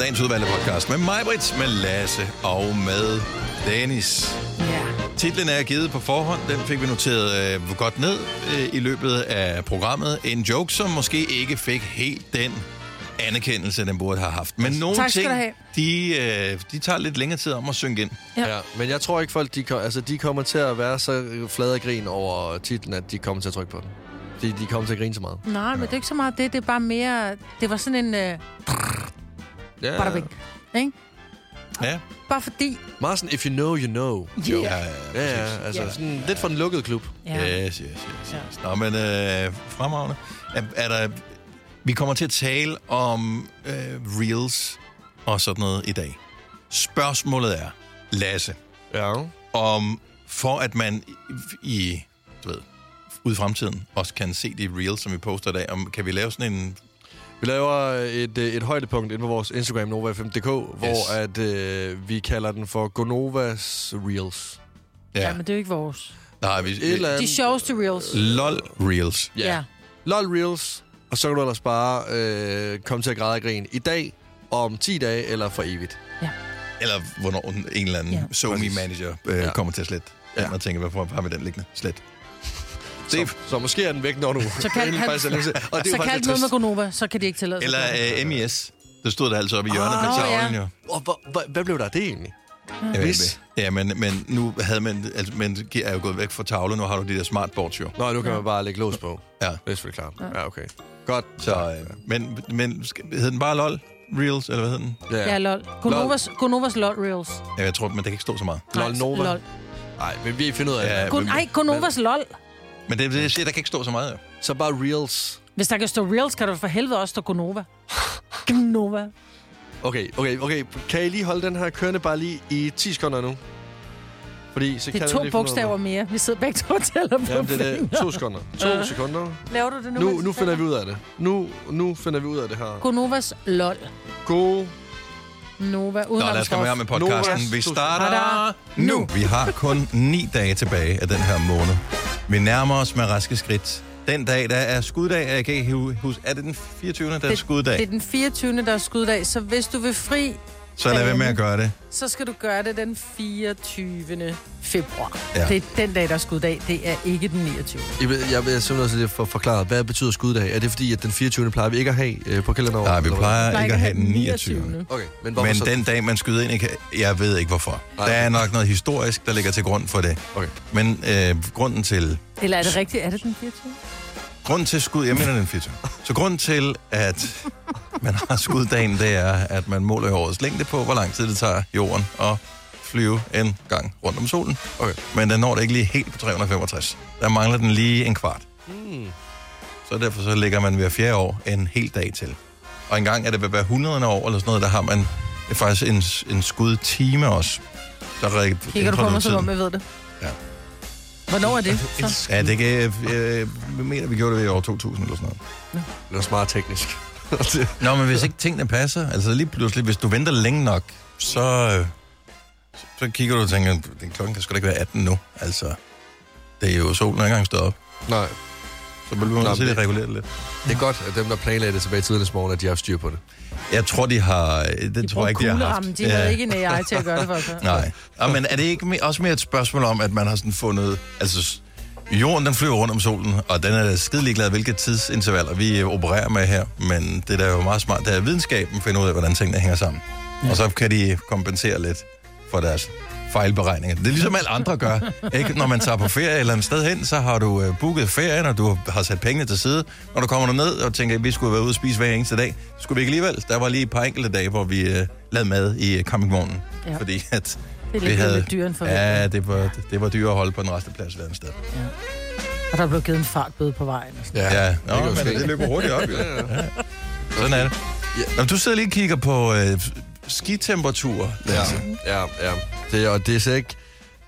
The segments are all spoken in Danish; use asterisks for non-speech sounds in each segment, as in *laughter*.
dagens udvalgte podcast med mig, Britt, med Lasse og med Dennis. Ja. Titlen er givet på forhånd. Den fik vi noteret øh, godt ned øh, i løbet af programmet. En joke, som måske ikke fik helt den anerkendelse, den burde have haft. Men nogle Tak skal ting, du have. de, øh, de tager lidt længere tid om at synge ind. Ja. Ja. men jeg tror ikke, folk de, altså, de kommer til at være så flade af grin over titlen, at de kommer til at trykke på den. De, de kommer til at grine så meget. Nej, men det er ikke så meget det. Det er bare mere... Det var sådan en... Uh, Ja. bada bing. Ikke? Ja, Bare fordi... Meget sådan, if you know, you know. Yeah. ja, Ja, ja, præcis. altså Ja. sådan lidt for den lukkede klub. Ja. Yes, yes, yes, yes. Nå, men øh, fremragende. Er, er der, vi kommer til at tale om øh, reels og sådan noget i dag. Spørgsmålet er, Lasse, Ja. om for at man i, i du ved, ude i fremtiden også kan se de reels, som vi poster i dag, om kan vi lave sådan en... Vi laver et, øh, et højdepunkt inde på vores Instagram, NovaFM.dk, hvor at, øh, vi kalder den for Gonovas Reels. Ja. ja, men det er jo ikke vores. nej, vi, Et eller De andet. sjoveste reels. LOL reels. Ja. Ja. LOL Reels, og så kan du ellers bare øh, komme til at græde af grin i dag, om 10 dage eller for evigt. Eller hvornår en eller anden Ja. ja. SoMe-manager øh, Ja. ja. kommer til at slette. Ja. Ja. Og tænker, hvorfor har vi den liggende? Slet. Så, så måske er den væk, når du... Så kan *laughs* han- faktisk er og det er Så kan lidt noget med. Gonova, så kan de ikke tillade sig. Eller det. øh, MES. Der stod der altså oppe i hjørnet Åh, på tavlen, ja. jo. Og hvor, hvad blev der det egentlig? Ved Hvis. ikke. Ja, men, men nu havde man... Altså, men er jo gået væk fra tavlen. Nu har du de der smartboards, jo. Nå, nu kan Ja. man bare lægge lås på. Ja. Det er selvfølgelig klart. Ja, okay. Godt. Så, øh, men, men hed den bare LOL Reels, eller hvad hed den? Ja, lol. Gonovas, Gonovas lol reels. Ja, jeg tror, men det kan ikke stå så meget. LOL Nova. Lol. Nej, men vi finder ud af Ja, det. Gon- ej, Gonovas lol. Men det, det jeg siger, der kan ikke stå så meget, jo. Så bare Reels. Hvis der kan stå reels, kan der for helvede også stå Gonova. *laughs* Gonova. Okay, okay, okay. Kan I lige holde den her kørende bare lige i 10 sekunder nu? Fordi så Det kan er jeg to lige bogstaver mere. Vi sidder begge to og tæller på Jamen, det er det. To sekunder. To sekunder. Laver du det nu? Nu, nu finder vi ud af det. Nu, nu finder vi ud af det her. Gonovas lol. God. Nova. Uden Nå, lad os komme i gang med podcasten. Vi starter nu. Vi har kun ni dage tilbage af den her måned. Vi nærmer os med raske skridt. Den dag, der er skuddag, jeg kan ikke hu- huske, er det den 24. der er skuddag? Det er den 24. der er skuddag, så hvis du vil fri, Så lad være med at gøre det. så skal du gøre det den 24. februar. Ja. Det er den dag, der er skuddag. Det er ikke den 29. Jeg vil, jeg vil simpelthen for forklare, hvad betyder skuddag? Er det fordi, at den 24. plejer vi ikke at have øh, på kalenderen? Nej, vi plejer ikke at have den 29. Okay, men hvorfor Men så? den dag, man skyder ind, ikke, jeg ved ikke hvorfor. Nej. Der er nok noget historisk, der ligger til grund for det. Okay. Men øh, grunden til Eller er det rigtigt? Er det den 24? Grunden til skud, jeg mener den 24. Så grunden til, at man har skuddagen, det er, at man måler årets længde på, hvor lang tid det tager jorden at flyve en gang rundt om solen. Okay. Men den når det ikke lige helt på 365. Der mangler den lige en kvart. Hmm. Så derfor så lægger man hver fjerde år en hel dag til. Og en gang er det ved hver 100. år eller sådan noget, der har man faktisk en, en skudtime også. Der er Kigger du på mig, som om jeg ved det? Ja. Hvornår er det? *laughs* Så? Ja, det kan, jeg, jeg mener, vi gjorde det i år 2000 eller sådan noget. Det er smart teknisk. *laughs* Nå, men hvis ikke tingene passer, altså lige pludselig, hvis du venter længe nok, så, øh, så kigger du og tænker, den klokken kan sgu da ikke være 18 nu. Altså, det er jo solen er ikke engang stået op. Nej, Så bliver man til men at regulere det lidt. det er godt, at dem, der planlagde det tilbage i tidernes morgen, at de har haft styr på det. Jeg tror, de har... Det De tror jeg ikke, de har haft. De havde ikke en AI til at gøre det for sig. *laughs* Nej. Ja, men er det ikke me- også mere et spørgsmål om, at man har sådan fundet... Altså, jorden den flyver rundt om solen, og den er skidelig glad, hvilke tidsintervaller vi opererer med her. Men det der er jo meget smart, det er at videnskaben finder ud af, hvordan tingene hænger sammen. Ja. Og så kan de kompensere lidt for deres fejlberegninger. Det er ligesom alle andre gør. Ikke? Når man tager på ferie eller et sted hen, så har du øh, booket ferien, og du har sat pengene til side. Når du kommer ned og tænker, at vi skulle være ude og spise hver eneste dag, skulle vi ikke alligevel. Der var lige et par enkelte dage, hvor vi øh, lavede mad i øh, campingvognen. Ja. Fordi at Det er vi lidt, havde- lidt end forventet. Ja, det var, det var dyrt at holde på en resteplads hver sted. Og der blev givet en fartbøde på vejen. og sådan. Ja, ja. Nå, jo men det løber hurtigt op, jo. Ja. Sådan er det. Nå, du sidder lige og kigger på øh, skitemperaturer. Ja, ja, ja. Det, og det er så ikke...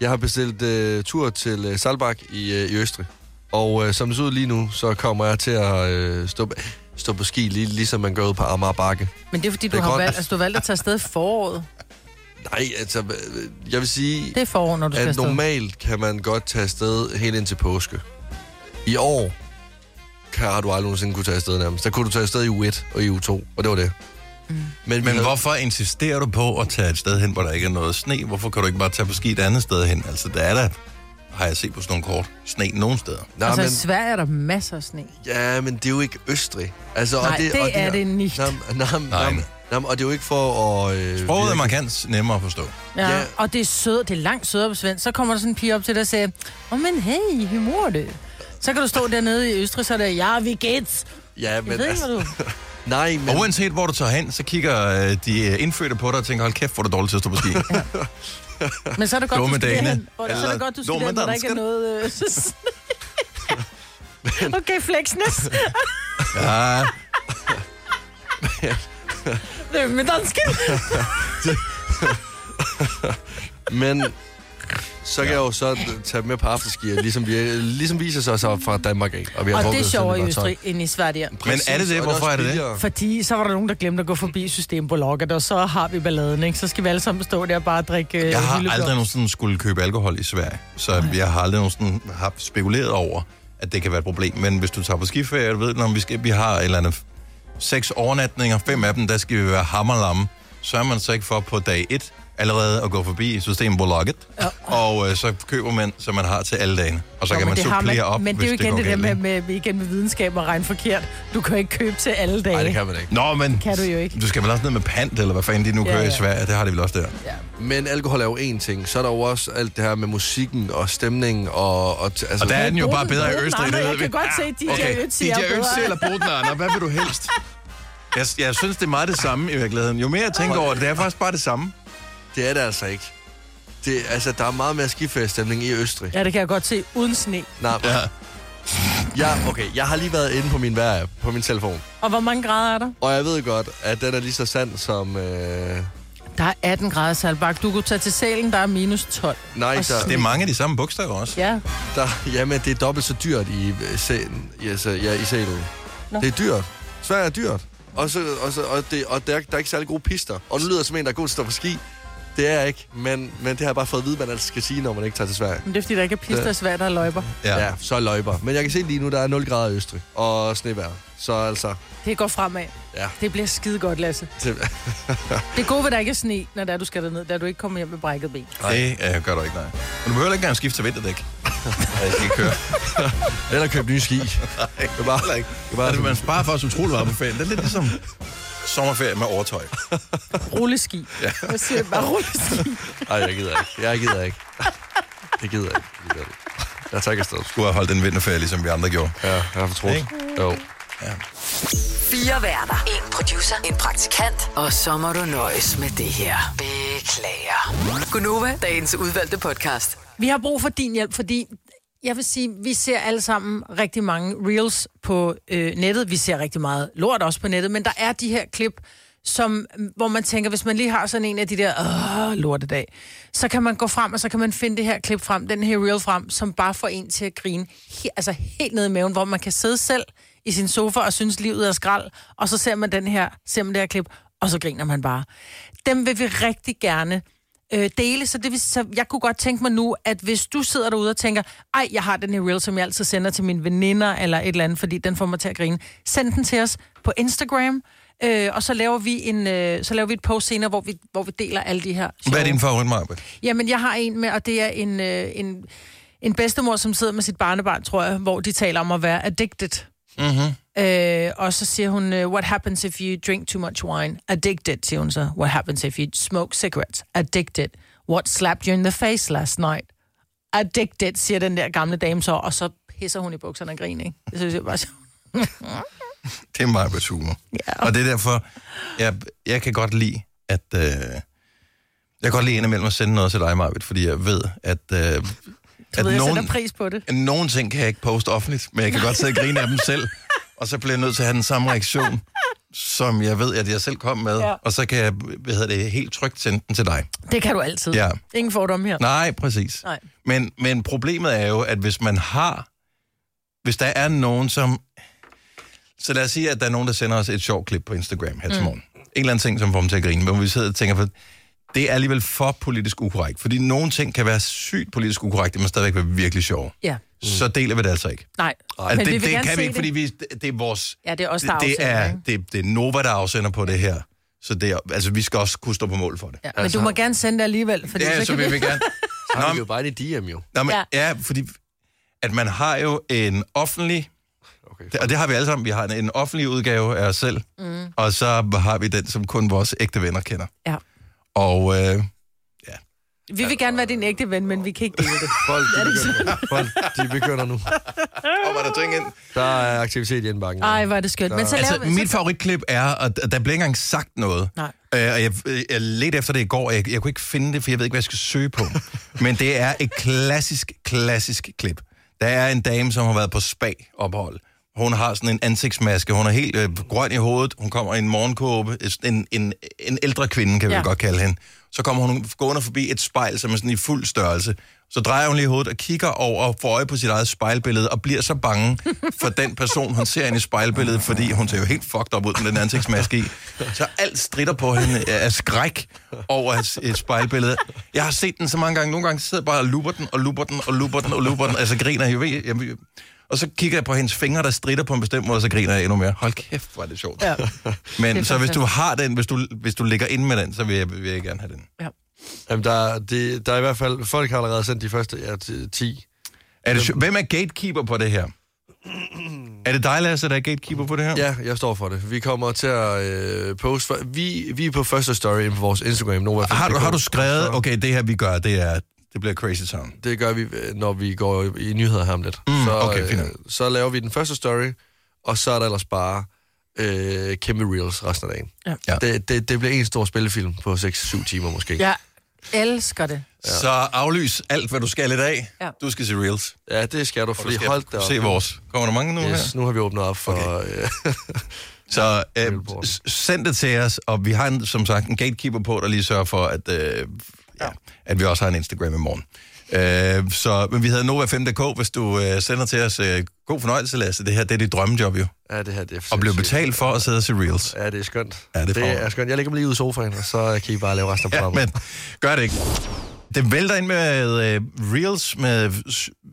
Jeg har bestilt uh, tur til uh, Salbak i, uh, i Østrig. Og uh, som det ser ud lige nu, så kommer jeg til at uh, stå, stå på ski, lige, ligesom man går ud på Amager Bakke. Men det er fordi, du Det er har grønt. valgt, altså, du har valgt at tage afsted i foråret. Nej, altså, øh, jeg vil sige, Det er forår, når du skal at normalt kan man godt tage afsted helt ind til påske. I år kan, har du aldrig nogensinde kunne tage afsted nærmest. Der kunne du tage afsted i U1 og i U2, og det var det. Mm. Men, Men hvorfor insisterer du på at tage et sted hen, hvor der ikke er noget sne? Hvorfor kan du ikke bare tage på ski et andet sted hen? Altså, der er der, har jeg set på sådan nogle kort, sne nogen steder. Nej, altså, men, i Sverige er der masser af sne. ja, men det er jo ikke Østrig. Altså, Nej, det og er det nicht. Nam, nam, Nej. nam, nam, og det er jo ikke for at... Øh, Sproget er markant nemmere at forstå. Ja, Ja. og det er sødt, det er langt sødere på svensk. Så kommer der sådan en pige op til dig og siger, åh, oh, men hey, hur mår du? Så kan du stå dernede i Østrig, så er det, ja, vi geht's. Ja, Jeg men ved ikke, hvad altså, du... *laughs* nej, men... Og uanset hvor du tager hen, så kigger øh, de øh, indfødte på dig og tænker, hold kæft, hvor er du dårligt til at stå på ski. *laughs* Men så er det godt, du skal derhen, hvor, så er Eller det godt, du skal derhen, hvor der ikke er noget... Øh, *laughs* *laughs* okay, flexness. Ja, Det er med dansken. Men så kan jeg jo så tage med på afterski, ligesom, vi, ligesom viser sig så fra Danmark af. Og, vi har Og det er sjovere i Østrig end i Sverige. Men er det det? Hvorfor er det det? Fordi så var der nogen, der glemte at gå forbi Systembolaget, og så har vi balladen, ikke? Så skal vi alle sammen stå der og bare drikke øh, jeg har aldrig nogensinde skulle købe alkohol i Sverige, så jeg har aldrig nogensinde haft spekuleret over, at det kan være et problem. Men hvis du tager på skiferie, du ved, når vi, skal, vi har et eller andet seks overnatninger, fem af dem, der skal vi være hammerlamme, så er man så ikke for på dag et allerede at gå forbi Systembolaget, ja. og øh, så køber man, som man har til alle dagene. Og så Nå, kan man det supplere op, Men det er jo igen går det, der med, med, igen med videnskab og regne forkert. Du kan jo ikke købe til alle dage. Nej, det kan man ikke. Nå, men kan du jo ikke. du skal vel også ned med pant, eller hvad fanden de nu Ja, kører i ja. Sverige. Det har de vel også der. Ja. Men alkohol er jo én ting. Så er der jo også alt det her med musikken og stemningen. Og, og, t- altså, Og der er den jo bare bedre i Østrig, det jeg vi. kan godt se, DJ Okay, Ötzi DJ er bedre. Ötzi eller Bodnar, hvad vil du helst? Jeg, jeg synes, det er meget det samme i virkeligheden. Jo mere jeg tænker over det, det er faktisk bare det samme. Det er det altså ikke. Det, altså, der er meget mere skiferiestemning i Østrig. Ja, det kan jeg godt se. Uden sne. Nej, Ja. ja, okay. Jeg har lige været inde på min vejr på min telefon. Og hvor mange grader er der? Og jeg ved godt, at den er lige så sand som... Øh, Der er 18 grader, Salbak. Du kunne tage til salen, der er minus 12. nej, der, Det er mange af de samme bogstaver også. Ja, der, jamen, det er dobbelt så dyrt i, øh, sælen, i, altså, ja, i sælen. Nå. Det er dyrt. Sverige er dyrt. Og, så, og, så, og, det, og der, der er ikke særlig gode pister. Og nu lyder jeg som en, der er god til at stå på ski. Det er jeg ikke, men, men det har jeg bare fået at vide, man altid skal sige, når man ikke tager til Sverige. men det er fordi, der ikke er pister i Sverige, der er løjper. Ja. Ja, så er løjper. Men jeg kan se lige nu, der er 0 grader i Østrig. Og snevejr. Så altså... Det går fremad. Ja. Det bliver skide godt, Lasse. *laughs* Det, Det gode ved, at der ikke er sne, når der du skal derned, da du ikke kommer hjem med brækket ben. Det øh, gør du ikke, nej. Men du behøver ikke engang skifte til vinterdæk. Ja, jeg skal ikke køre. *laughs* eller købe nye ski. Nej, det er bare, ikke. Det er bare altså, man sparer for os utrolig meget på ferien. Det er lidt ligesom sommerferie med overtøj. *laughs* Rulleski. Ja. Jeg siger bare rulleski. *laughs* Nej, jeg gider ikke. Jeg gider ikke. Det gider jeg ikke. Det gider jeg ikke. Jeg tager ikke afsted. Skulle have holdt den vinterferie, ligesom vi andre gjorde. Ja, jeg har fortrudt. Ikke? Jo. Fire værter. En producer. En praktikant. Og så må du nøjes med det her. Beklager. Gunova, dagens udvalgte podcast. Vi har brug for din hjælp, fordi jeg vil sige, vi ser alle sammen rigtig mange reels på øh, nettet. Vi ser rigtig meget lort også på nettet, men der er de her klip, som, mm, hvor man tænker, hvis man lige har sådan en af de der åh, lortedag, så kan man gå frem, og så kan man finde det her klip frem, den her reel frem, som bare får en til at grine he, altså helt ned i maven, hvor man kan sidde selv i sin sofa og synes, livet er skrald, og så ser man den her, ser man det her klip, og så griner man bare. Dem vil vi rigtig gerne øh, dele, så, det vil, så jeg kunne godt tænke mig nu, at hvis du sidder derude og tænker, ej, jeg har den her reel, som jeg altid sender til mine veninder, eller et eller andet, fordi den får mig til at grine, send den til os på Instagram, øh, og så laver vi en, øh, så laver vi et post senere, hvor vi, hvor vi deler alle de her. Hvad er din favorit, Marbe? Jamen, jeg har en med, og det er en, øh, en, en bedstemor, som sidder med sit barnebarn, tror jeg, hvor de taler om at være addicted. Mm-hmm. Øh, og så siger hun, øh, what happens if you drink too much wine? Addicted, siger hun så. What happens if you smoke cigarettes? Addicted. What slapped you in the face last night? Addicted, siger den der gamle dame så, og så pisser hun i bukserne og griner, ikke? Det synes jeg bare så. *laughs* Det er Marbets humor. Ja. Og det er derfor, jeg, jeg kan godt lide, at... Øh, jeg kan godt lide indimellem at sende noget til dig, Marbet, fordi jeg ved, at... Øh, Du at ved, jeg nogen, sætter pris på det. nogle ting kan jeg ikke poste offentligt, men jeg kan godt sidde og grine af dem selv, og så bliver jeg nødt til at have den samme reaktion, *laughs* som jeg ved, at jeg selv kom med, Ja. og så kan jeg, hvad hedder det, helt trygt sende den til dig. Det kan du altid. Ja. Ingen fordom her. Nej, præcis. Nej. Men, men problemet er jo, at hvis man har... Hvis der er nogen, som... Så lad os sige, at der er nogen, der sender os et sjovt klip på Instagram her til Mm. morgen. En eller anden ting, som får dem til at grine. Men vi sidder og tænker, for det er alligevel for politisk ukorrekt. Fordi nogle ting kan være sygt politisk ukorrekte, men stadigvæk være virkelig sjove. Ja. Så deler vi det altså ikke. Nej. Altså, Men det vi vil det gerne kan se vi ikke, det. fordi vi, det, det er vores... Ja, det er os, der det, det, afsender, er, det, det er Nova, der afsender på det her. Så det er, altså, vi skal også kunne stå på mål for det. Ja, men du må gerne sende det alligevel, fordi Ja, så, så kan vil vi gerne. *laughs* Så har vi jo bare det DM jo. Nå, men, ja. Ja. ja, fordi at man har jo en offentlig, Okay. og det har vi alle sammen, vi har en, en offentlig udgave af os selv, mm. og så har vi den, som kun vores ægte venner kender. Ja. Og øh, Vi vil gerne være din ægte ven, men vi kan ikke dele det. *laughs* Folk, de begynder, folk, de begynder nu. *laughs* og var der ting ind? Der er aktivitet i indbakken. Ej, hvor er det skønt. Men så Altså, mit favoritklip er, og der bliver ikke engang sagt noget. Nej. Øh, og jeg, jeg ledte efter det i går, og jeg, jeg kunne ikke finde det, for jeg ved ikke, hvad jeg skal søge på. *laughs* Men det er et klassisk, klassisk klip. Der er en dame, som har været på spa-ophold. Hun har sådan en ansigtsmaske. Hun er helt øh, grøn i hovedet. Hun kommer i en morgenkåbe. En, en, en ældre kvinde, kan vi Ja. godt kalde hende. Så kommer hun gående forbi et spejl, som er sådan i fuld størrelse. Så drejer hun lige hovedet og kigger over og får øje på sit eget spejlbillede, og bliver så bange for den person, hun ser ind i spejlbilledet, fordi hun ser jo helt fucked up ud med den ansigtsmaske i. Så alt strider på hende af skræk over et, spejlbillede. Jeg har set den så mange gange. Nogle gange sidder jeg bare og luber den, og luber den, og luber den, og luber den. Altså griner jeg, ved, jeg, jeg, og så kigger jeg på hendes fingre, der strider på en bestemt måde, og så griner jeg endnu mere. Hold kæft, hvor er det sjovt. Ja. *laughs* Men Det så hvis du har den, hvis du, hvis du ligger inde med den, så vil jeg, vil jeg gerne have den. Ja. Jamen, der, det, der er i hvert fald... Folk har allerede sendt de første ja, t- 10. Er det, hvem er gatekeeper på det her? Er det dig, Lasse, der er gatekeeper på det her? Ja, jeg står for det. Vi kommer til at øh, poste... For, vi, vi er på første story på vores Instagram. Nova Har du, har du skrevet, okay, det her vi gør, det er, det bliver Crazy Town. Det gør vi, øh, når vi går i nyheder her om lidt. Mm, så, okay, fint nok. så laver vi den første story, og så er der ellers bare øh, kæmpe reels resten af dagen. Ja. Ja. Det, det, det bliver en stor spillefilm på 6-7 timer måske. Jeg elsker det. Ja. Så aflys alt, hvad du skal i dag. Ja. Du skal se Reels. Ja, det skal du, Og du fordi skal hold da op. se vores. Kommer der mange nu Yes, her? nu har vi åbnet op for... Okay. Øh, *laughs* Så øh, send det til os, og vi har en, som sagt en gatekeeper på, der lige sørger for, at, øh, ja, at vi også har en Instagram i morgen. Øh, så men vi hedder Nova5.dk, hvis du øh, sender til os. Øh, god fornøjelse, Lasse. Det her det er dit drømmejob jo. ja, det her det er Og blive sindssygt. betalt for at sidde og se Reels. Ja, det er skønt. Ja, det er det er skønt. Jeg lægger mig lige ud i sofaen, og så kan I bare lave resten af Ja, programmet. men gør det ikke. Det vælter ind med øh, Reels, med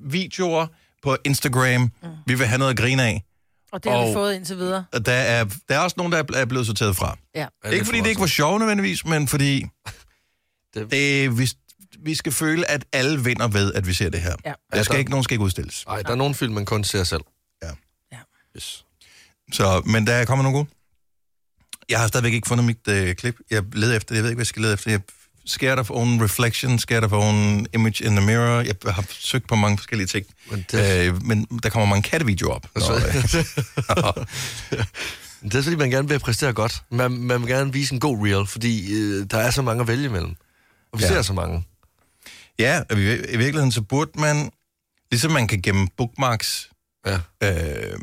videoer på Instagram. Mm. Vi vil have noget at grine af. Og det har vi Og- fået indtil videre. Og Der er, der er også nogen, der er- blevet sorteret fra. Ja. Ja, ikke fordi det ikke var sjovt nødvendigvis, men fordi Det- det, vi, vi skal føle, at alle vinder ved, at vi ser det her. Ja. Der skal der- ikke, nogen skal ikke udstilles. Nej, der er nogle film, man kun ser selv. Ja. Ja. Yes. Så, men der kommer nogle gode. Jeg har stadigvæk ikke fundet mit øh, klip. Jeg leder efter det. Jeg ved ikke, hvad jeg skal lede efter. Jeg scared of own reflection, scared of own image in the mirror. Jeg har søgt på mange forskellige ting. Men det, Øh, men der kommer mange kattevideoer op. Når, øh, *laughs* *laughs* det er fordi, man gerne vil præstere godt. Man, man vil gerne vise en god reel, fordi øh, der er så mange at vælge imellem. Og vi Ja. ser så mange. ja, og i, i virkeligheden så burde man, ligesom man kan gemme bookmarks Ja, øh,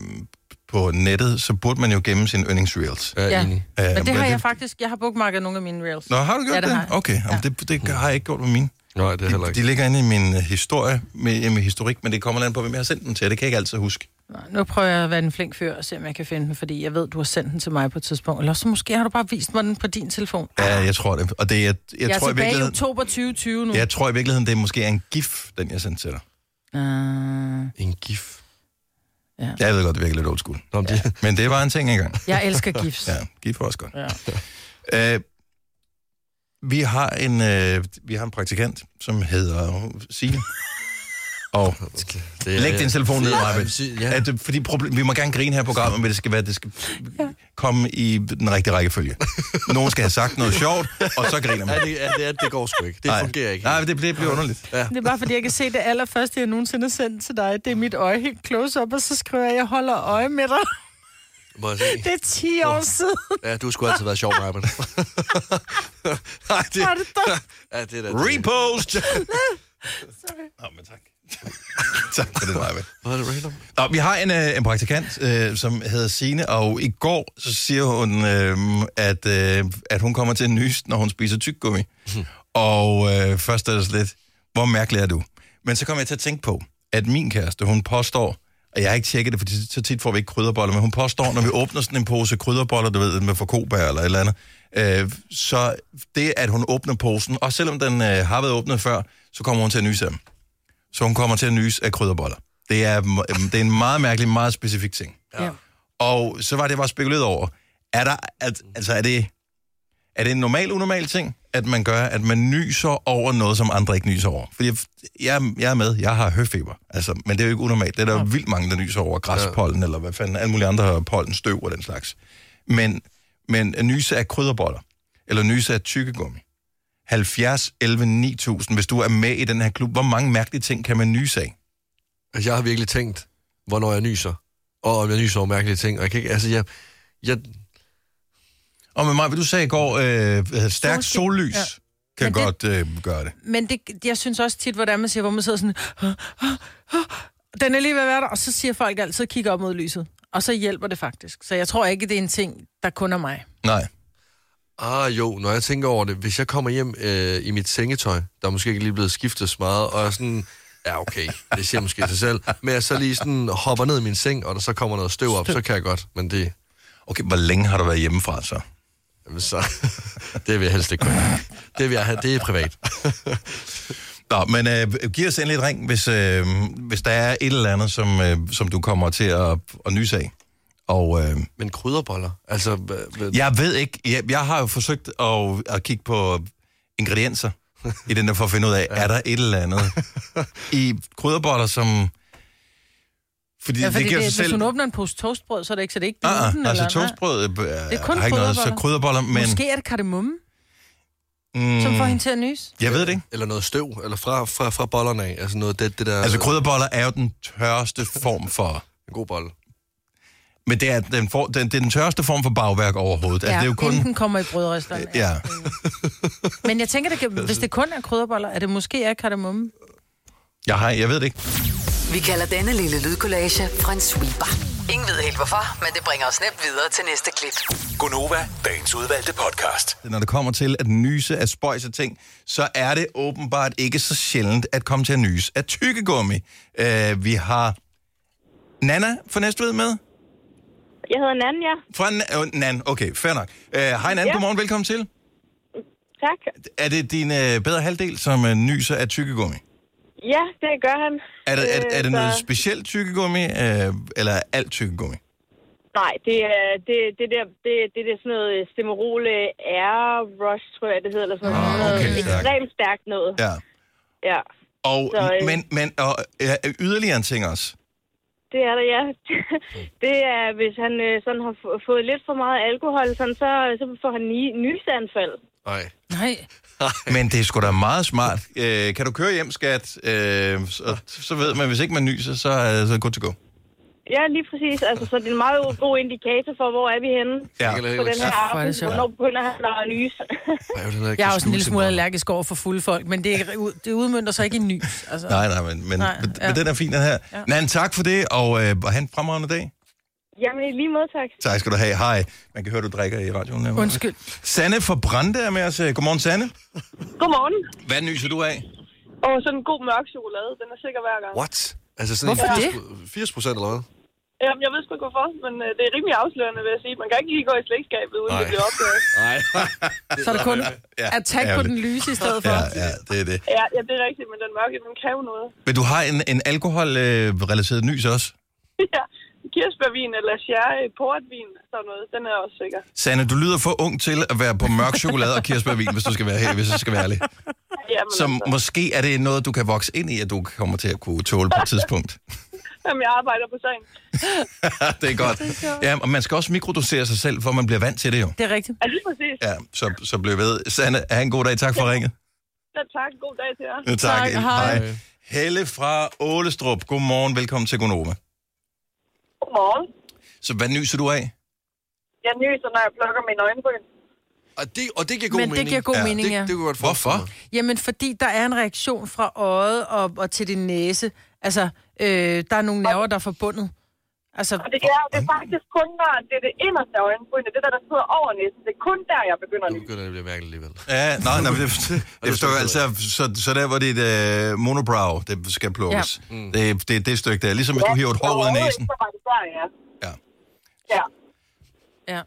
på nettet, så burde man jo gemme sine yndlingsreels. Ja. enig. Øh, Men det har jeg faktisk. Jeg har bookmarket nogle af mine reels. Nå, har du gjort Ja, det det? Okay, jamen, Ja. det, det har jeg ikke gjort med mine. Nej, det er heller De, ikke. de ligger inde i min øh, historie, med, med historik, men det kommer an på, hvem jeg har sendt den til. Det kan jeg ikke altid huske. Nå, Nu prøver jeg at være en flink fyr og se, om jeg kan finde den, fordi jeg ved, du har sendt den til mig på et tidspunkt. Eller så måske har du bare vist mig den på din telefon. Ja, jeg tror det. Og det, jeg, jeg, Jeg er tror i tilbage i virkeligheden, oktober 2020 nu. jeg tror i virkeligheden, det er måske en gif, den jeg sendte til dig. Uh, En gif. Jeg ved godt, det virker lidt old school. Nå, men det, Men det var en ting engang. jeg elsker gifs. *laughs* Ja, gif var også godt. Ja. Øh, vi har en øh, vi har en praktikant, som hedder Signe. *laughs* Og det læg din telefon ned, Ja, Maja. ja. at, øh, fordi problem, vi må gerne grine her på programmet, men det skal være, det skal komme i den rigtige rækkefølge. *laughs* Nogen skal have sagt noget sjovt, og så griner man. Ja, det, ja, det, er- det går sgu ikke. Det Nej. fungerer ikke. Nej, det, det bliver underligt. Det er bare fordi, jeg kan se det allerførste, jeg nogensinde har sendt til dig. Det er mit øje helt close up, og så skriver jeg, jeg holder øje med dig. Må jeg se? Det er 10 år siden. Ja, du skulle altid være sjov, Marben. *laughs* Nej, det, Var det ja, det er da... Repost! *laughs* *laughs* Nå, men tak. tak for det, Maja. Hvad er det random? Nå, vi har en, øh, en praktikant, øh, som hedder Sine, og i går så siger hun, øh, at, øh, at hun kommer til en nys, når hun spiser tyggegummi. og øh, først er det lidt, hvor mærkelig er du? Men så kommer jeg til at tænke på, at min kæreste, hun påstår, og jeg har ikke tjekket det, for så tit får vi ikke krydderboller, men hun påstår, når vi åbner sådan en pose krydderboller, du ved, med forkobær eller et eller andet, øh, så det, at hun åbner posen, og selvom den øh, har været åbnet før, så kommer hun til at nyse af dem. Så hun kommer til at nyse af krydderboller. Det er, det er en meget mærkelig, meget specifik ting. Ja. Og så var det, jeg var spekuleret over. Er der, at, altså er det, er det en normal, unormal ting, at man gør, at man nyser over noget, som andre ikke nyser over? Fordi jeg, jeg, jeg er med, jeg har høfeber, altså, men det er jo ikke unormalt. Det er der jo vildt mange, der nyser over græspollen, eller hvad fanden, alle mulige andre pollen, støv og den slags. Men, men at nyse af krydderboller, eller nyse af tykkegummi, 70, 11, 9000, hvis du er med i den her klub, hvor mange mærkelige ting kan man nyse af? Altså, jeg har virkelig tænkt, hvornår jeg nyser. Og om jeg nyser over mærkelige ting. Og jeg kan ikke, altså, jeg, jeg, Og med mig, hvad du sagde i går, øh, stærkt sollys Ja. kan Men det- godt øh, gøre det. Men det, jeg synes også tit, hvordan man siger, hvor man sidder sådan... "Ah, ah, ah, Den er lige ved at være der, og så siger folk altid, at kigge op mod lyset. Og så hjælper det faktisk. Så jeg tror ikke, det er en ting, der kun er mig. Nej. ah jo, når jeg tænker over det, hvis jeg kommer hjem øh, i mit sengetøj, der er måske ikke lige blevet skiftet så meget, og jeg sådan, ja okay, det siger måske sig selv, men jeg så lige sådan hopper ned i min seng, og der så kommer noget støv op, så kan jeg godt, men det, Okay, hvor længe har du været hjemmefra så? Så, *laughs* det vil jeg helst ikke. Det vil jeg have, det er privat. *laughs* Nå, men øh, giv os endelig et ring, hvis, øh, hvis der er et eller andet, som, øh, som du kommer til at, at nyse af. Og øh, Men krydderboller, altså, jeg ved ikke, jeg, jeg har jo forsøgt at, at kigge på ingredienser i den der, for at finde ud af, *laughs* ja. er der et eller andet i krydderboller, som... Fordi, Ja, fordi det giver det, sig hvis selv... hun åbner en pose toastbrød, så er det ikke, så det er ikke Ah, gluten, ah, altså eller, toastbrød øh, Det er kun har ikke noget, så krydderboller. men Måske er det kardemomme, mm, som får hende til at nys. jeg ved det ikke. eller noget støv, eller fra, fra, fra bollerne af, altså noget, det, det der... Altså krydderboller er jo den tørreste form for... En god bolle. Men det er den, for, den, det er den tørste form for bagværk overhovedet. Altså, Ja, det er jo kun... den kommer i brødristeren. Ja. Men jeg tænker, det kan, hvis det kun er krydderboller, er det måske er kardemomme. Jeg, har, jeg ved det ikke. Vi kalder denne lille lydkollage en sweeper. Ingen ved helt hvorfor, men det bringer os nemt videre til næste klip. Gunova, dagens udvalgte podcast. Når det kommer til at nyse af spøjs og ting, så er det åbenbart ikke så sjældent at komme til at nyse af tykkegummi. Uh, vi har Nana fra Næstved med. Jeg hedder Nan, ja. Fra N- oh, Nan, okay, fair nok. Uh, hej Nan, ja. Ja. godmorgen, velkommen til. Tak. Er det din uh, bedre halvdel, som uh, nyser af tykkegummi? Ja, det gør han. Er det, er, er det Øh, noget så- specielt tykkegummi, uh, eller er alt tykkegummi? Nej, det er det, det der, det, det er sådan noget Stemerol Air Rush, tror jeg, det hedder, eller sådan noget. Ah, noget okay, stærkt. ekstremt stærkt noget. Ja. Ja, Og, Så, øh, men, men og, uh, yderligere en ting også. det er der, ja. *laughs* det er, hvis han øh, sådan har få- fået lidt for meget alkohol, sådan, så, så får han ny, nysanfald. Nej. Nej. Men det er sgu da meget smart. Øh, kan du køre hjem, skat? Øh, så, så ved man, hvis ikke man nyser, så er det godt til gå. Ja, lige præcis. Altså, så det er en meget god indikator for, hvor er vi henne Ja. på den her Hvor er det aften. sjovt. Hvornår begynder han at nyse? Jeg er også en lille smule allergisk over for fulde folk, men det, er, det udmyndter sig ikke i nys. Altså. Nej, nej, men, men, Nej, ja. men den er fin, den her. Ja. Nan, tak for det, og, øh, og have en fremragende dag. Jamen, i lige måde, tak. Tak skal du have. Hej. Man kan høre, du drikker i radioen. her. Undskyld. Sanne fra Brande er med os. Godmorgen, Sanne. Godmorgen. Hvad nyser du af? Og sådan en god mørk chokolade, den er sikker hver gang. What? Altså sådan Hvorfor en 80, 80 procent eller hvad? Jamen, jeg ved sgu ikke hvorfor, men øh, det er rimelig afslørende, vil jeg sige. Man kan ikke lige gå i slægtskabet, uden Nej. det bliver opdaget. *laughs* Nej. *laughs* Så er det kun Ja, attack på den lyse i stedet for. Ja, ja, det er det. Ja, ja, det er rigtigt, men den mørke, den kan jo noget. Men du har en, en alkoholrelateret nys også. *laughs* ja, kirsebærvin eller sherry, portvin, sådan noget, den er også sikker. Sanne, du lyder for ung til at være på mørk chokolade og kirsebærvin, hvis du skal være her, hvis jeg skal være ærlig. Jamen, Så altså, måske er det noget, du kan vokse ind i, at du kommer til at kunne tåle på et tidspunkt. *laughs* jamen, jeg arbejder på sagen. *laughs* det er godt. Ja, og man skal også mikrodosere sig selv, for man bliver vant til det jo. Det er rigtigt. Ja, lige præcis. Ja, så, så bliv ved. Sanne, have en god dag. Tak for ringet. Ja, tak. God dag til jer. Ja, tak. Tak, hej. hej. Helle fra Ålestrup. Godmorgen. Velkommen til Gonova. Godmorgen. Så hvad nyser du af? Jeg nyser, når jeg plukker mine øjenbryn. Og det, og det giver god Men mening. det giver god Ja. mening, det, ja. det jeg godt Hvorfor? Jamen, fordi der er en reaktion fra øjet og, og til din næse. Altså, øh, der er nogle nerver, der er forbundet. Altså, Og det er, det er faktisk kun, når det er det inderste af øjenbrynene, det der, der sidder over næsen. Det er kun der, jeg begynder at Nu nyse. begynder det at blive mærkeligt alligevel. Ja, nej, nej, det, det forstår jeg. Altså, så, så der, hvor dit øh, monobrow, det skal plukkes. Ja. Mm. Det, det er det stykke der. Ligesom hvis du hiver et hår ud af næsen. Så var det der, ja. Ja. Ja. ja.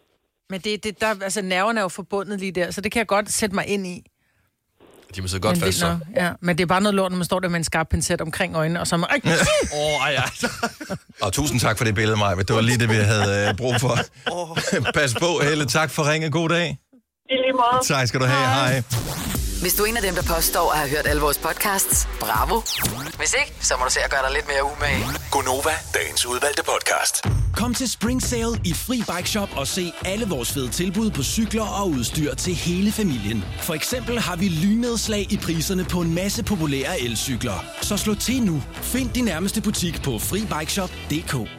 Men det, det, der, altså, nerverne er jo forbundet lige der, så det kan jeg godt sætte mig ind i. De må sidde godt Men, fast så. ja. Men det er bare noget lort, når man står der med en skarp pincet omkring øjnene, og så er man. *laughs* Åh, ej, ej. *laughs* Og tusind tak for det billede, Maja. Det var lige det, vi havde øh, brug for. *laughs* Pas på, Helle. Tak for ringe. God dag. I lige måde. Tak skal du have. Hej. Hvis du er en af dem, der påstår at have hørt alle vores podcasts, bravo. Hvis ikke, så må du se at gøre dig lidt mere umage. Gonova, dagens udvalgte podcast. Kom til Spring Sale i Fri Bike Shop og se alle vores fede tilbud på cykler og udstyr til hele familien. For eksempel har vi lynedslag i priserne på en masse populære elcykler. Så slå til nu. Find din nærmeste butik på FriBikeShop.dk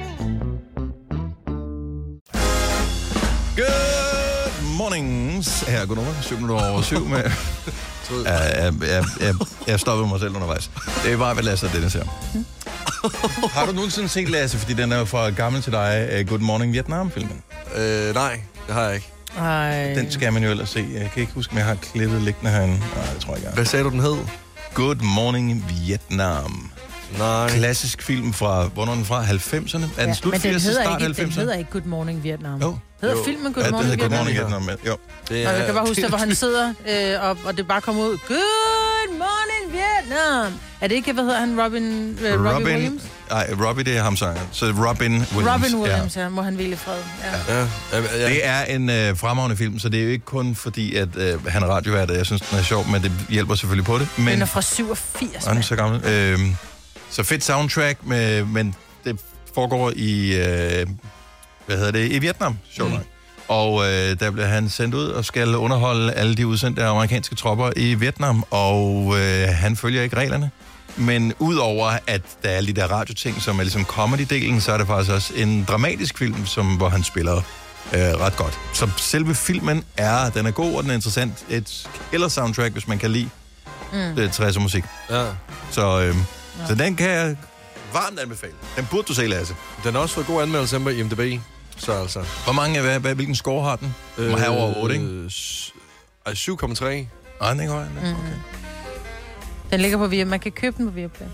Mornings. Her er Gunnar, 7 minutter over 7 med... Ja, jeg, jeg, jeg, jeg stoppede mig selv undervejs. Det er bare, hvad Lasse og Dennis her. Har du nogensinde set Lasse, fordi den er jo for gammel til dig, uh, Good Morning Vietnam-filmen? Øh, nej, det har jeg ikke. Ej. Den skal man jo ellers se. Jeg kan ikke huske, om jeg har klippet liggende herinde. Nej, det tror jeg ikke. Hvad sagde du, den hed? Good Morning Vietnam. Nej. Klassisk film fra, hvornår er den fra? 90'erne? Er den slut men den 80'erne, hedder, start ikke, den 90'erne? hedder ikke Good Morning Vietnam. Jo. Hedder Jo. filmen Good Ja, Morning hedder Good Vietnam? Morning Vietnam. Jo. Det Og jeg kan bare huske, der, hvor han *laughs* sidder, øh, og, og det bare kommer ud, Good Morning Vietnam. Er det ikke, hvad hedder han, Robin, øh, Robin, Robin, Williams? nej, Robbie, det er ham sanger. Så Robin Williams. Robin ja. Williams, ja. Må han hvile fred. Ja. Ja, ja, ja. Det er en øh, fremragende film, så det er jo ikke kun fordi, at øh, han er radiovært, og jeg synes, den er sjov, men det hjælper selvfølgelig på det. Men Den er fra 87, er den mand. så gammel? Øh, så fedt soundtrack, med, men det foregår i, øh, hvad hedder det, i Vietnam, sjovt Mm. nok. Og øh, der bliver han sendt ud og skal underholde alle de udsendte amerikanske tropper i Vietnam, og øh, han følger ikke reglerne. Men udover at der er alle de der radioting, som er ligesom comedy-delen, så er det faktisk også en dramatisk film, som, hvor han spiller øh, ret godt. Så selve filmen er, den er god, og den er interessant. Et killer soundtrack, hvis man kan lide Mm. det 60'er musik. Ja. Så, øh, så den kan jeg varmt anbefale. Den burde du se, Lasse. Den har også fået god anmeldelse på IMDb. Så altså... Hvor mange, hvad, hvad, hvilken score har den? Den må have over 8, ikke? Øh, s- ej, 7,3. Nej, den er ikke højere. Mm. Den ligger på Viaplay. Man kan købe den på Viaplay.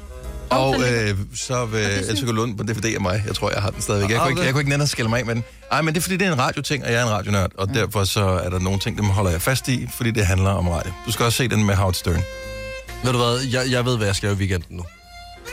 Og øh, så vil Else Lund på DVD af mig. Jeg tror, jeg har den stadigvæk. Jeg kunne, du ikke, jeg kunne ikke nænde at skille mig af med den. Ej, men det er fordi, det er en radioting, og jeg er en radionørd. Og derfor så er der nogle ting, dem holder jeg fast i, fordi det handler om radio. Du skal også se den med Howard Stern. Ved du hvad, jeg, jeg ved, hvad jeg skal i weekenden nu.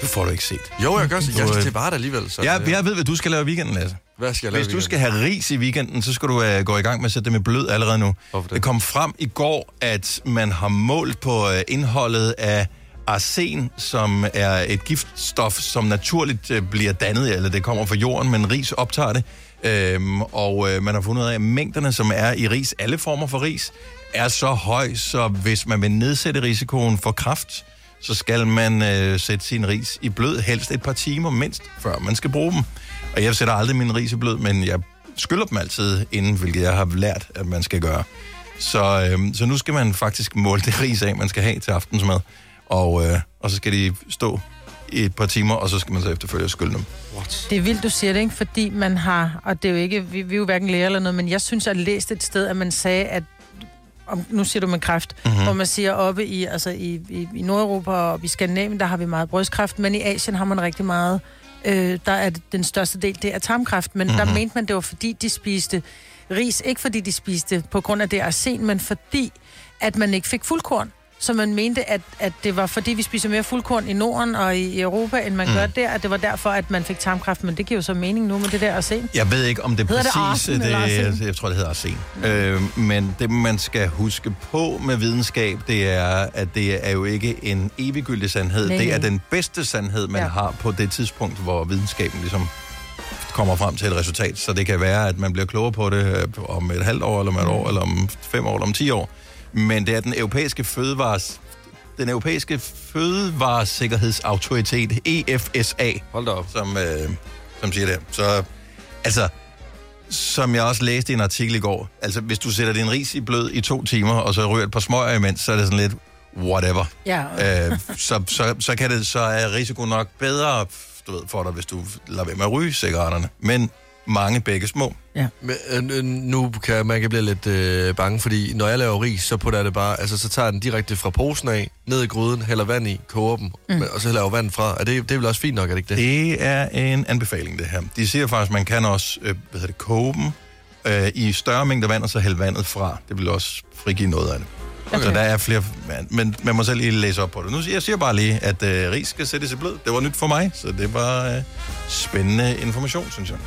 Det får du ikke set. Jo, jeg gør Du, Jeg skal øh, til Varde alligevel. Så, Ja, jeg ved, hvad du skal lave i weekenden, Lasse. Hvad skal jeg lave Hvis du skal have ris i weekenden, så skal du uh, gå i gang med at sætte det med blød allerede nu. Hvorfor det? Det kom frem i går, at man har målt på uh, indholdet af arsen, som er et giftstof, som naturligt uh, bliver dannet, eller det kommer fra jorden, men ris optager det. Øhm, og uh, man har fundet ud af, at mængderne, som er i ris, alle former for ris, er så høj, så hvis man vil nedsætte risikoen for kræft, så skal man øh, sætte sin ris i blød, helst et par timer mindst, før man skal bruge dem. Og jeg sætter aldrig min ris i blød, men jeg skyller dem altid inden, hvilket jeg har lært, at man skal gøre. Så, øh, så nu skal man faktisk måle det ris af, man skal have til aftensmad. Og, øh, og så skal de stå i et par timer, og så skal man så efterfølgende skylle dem. What? Det er vildt, du siger det, ikke? Fordi man har, og det er jo ikke, vi, vi er jo hverken læger eller noget, men jeg synes, at jeg læste et sted, at man sagde, at om, nu siger du med kræft, Mhm. mm-hmm. hvor man siger oppe i, altså i, i, i Nordeuropa og i Skandinavien, der har vi meget brystkræft, men i Asien har man rigtig meget, øh, der er den største del, det er tarmkræft, men mm-hmm. der mente man, det var fordi, de spiste ris, ikke fordi de spiste på grund af det arsen, men fordi, at man ikke fik fuldkorn. Så man mente, at, at det var fordi, vi spiser mere fuldkorn i Norden og i, Europa, end man mm. gør der, at det var derfor, at man fik tarmkræft. Men det giver jo så mening nu med det der arsen. Jeg ved ikke, om det det præcis... eller arsen? det, jeg tror, det hedder arsen. Øh, men det, man skal huske på med videnskab, det er, at det er jo ikke en eviggyldig sandhed. Nej, det er den bedste sandhed, man Ja. har på det tidspunkt, hvor videnskaben ligesom kommer frem til et resultat. Så det kan være, at man bliver klogere på det øh, om et halvt år, eller om et år, eller om fem år, eller om ti år. Men det er den europæiske fødevares den europæiske fødevaresikkerhedsautoritet, EFSA, Hold da op. som, øh, som siger det. Så altså, som jeg også læste i en artikel i går, altså hvis du sætter din ris i blød i to timer, og så ryger et par smøger imens, så er det sådan lidt whatever. Ja. Øh, så, så, så, kan det, så er risikoen nok bedre du ved, for dig, hvis du lader være med at ryge cigaretterne. Men mange begge små. Ja. Men, øh, øh, nu kan man kan blive lidt øh, bange, fordi når jeg laver ris, så putter jeg det bare, altså så tager jeg den direkte fra posen af, ned i gryden, hælder vand i, koger dem, mm. og så hælder jeg jo vand fra. Er det, det er vel også fint nok, er det ikke det? Det er en anbefaling, det her. De siger faktisk, at man kan også øh, hvad hedder det, koge dem øh, i større mængder vand, og så hælde vandet fra. Det vil også frigive noget af det. Okay. Så der er flere, men, men man må selv lige læse op på det. Nu siger jeg siger bare lige, at øh, ris skal sættes i blød. Det var nyt for mig, så det var øh, spændende information, synes jeg.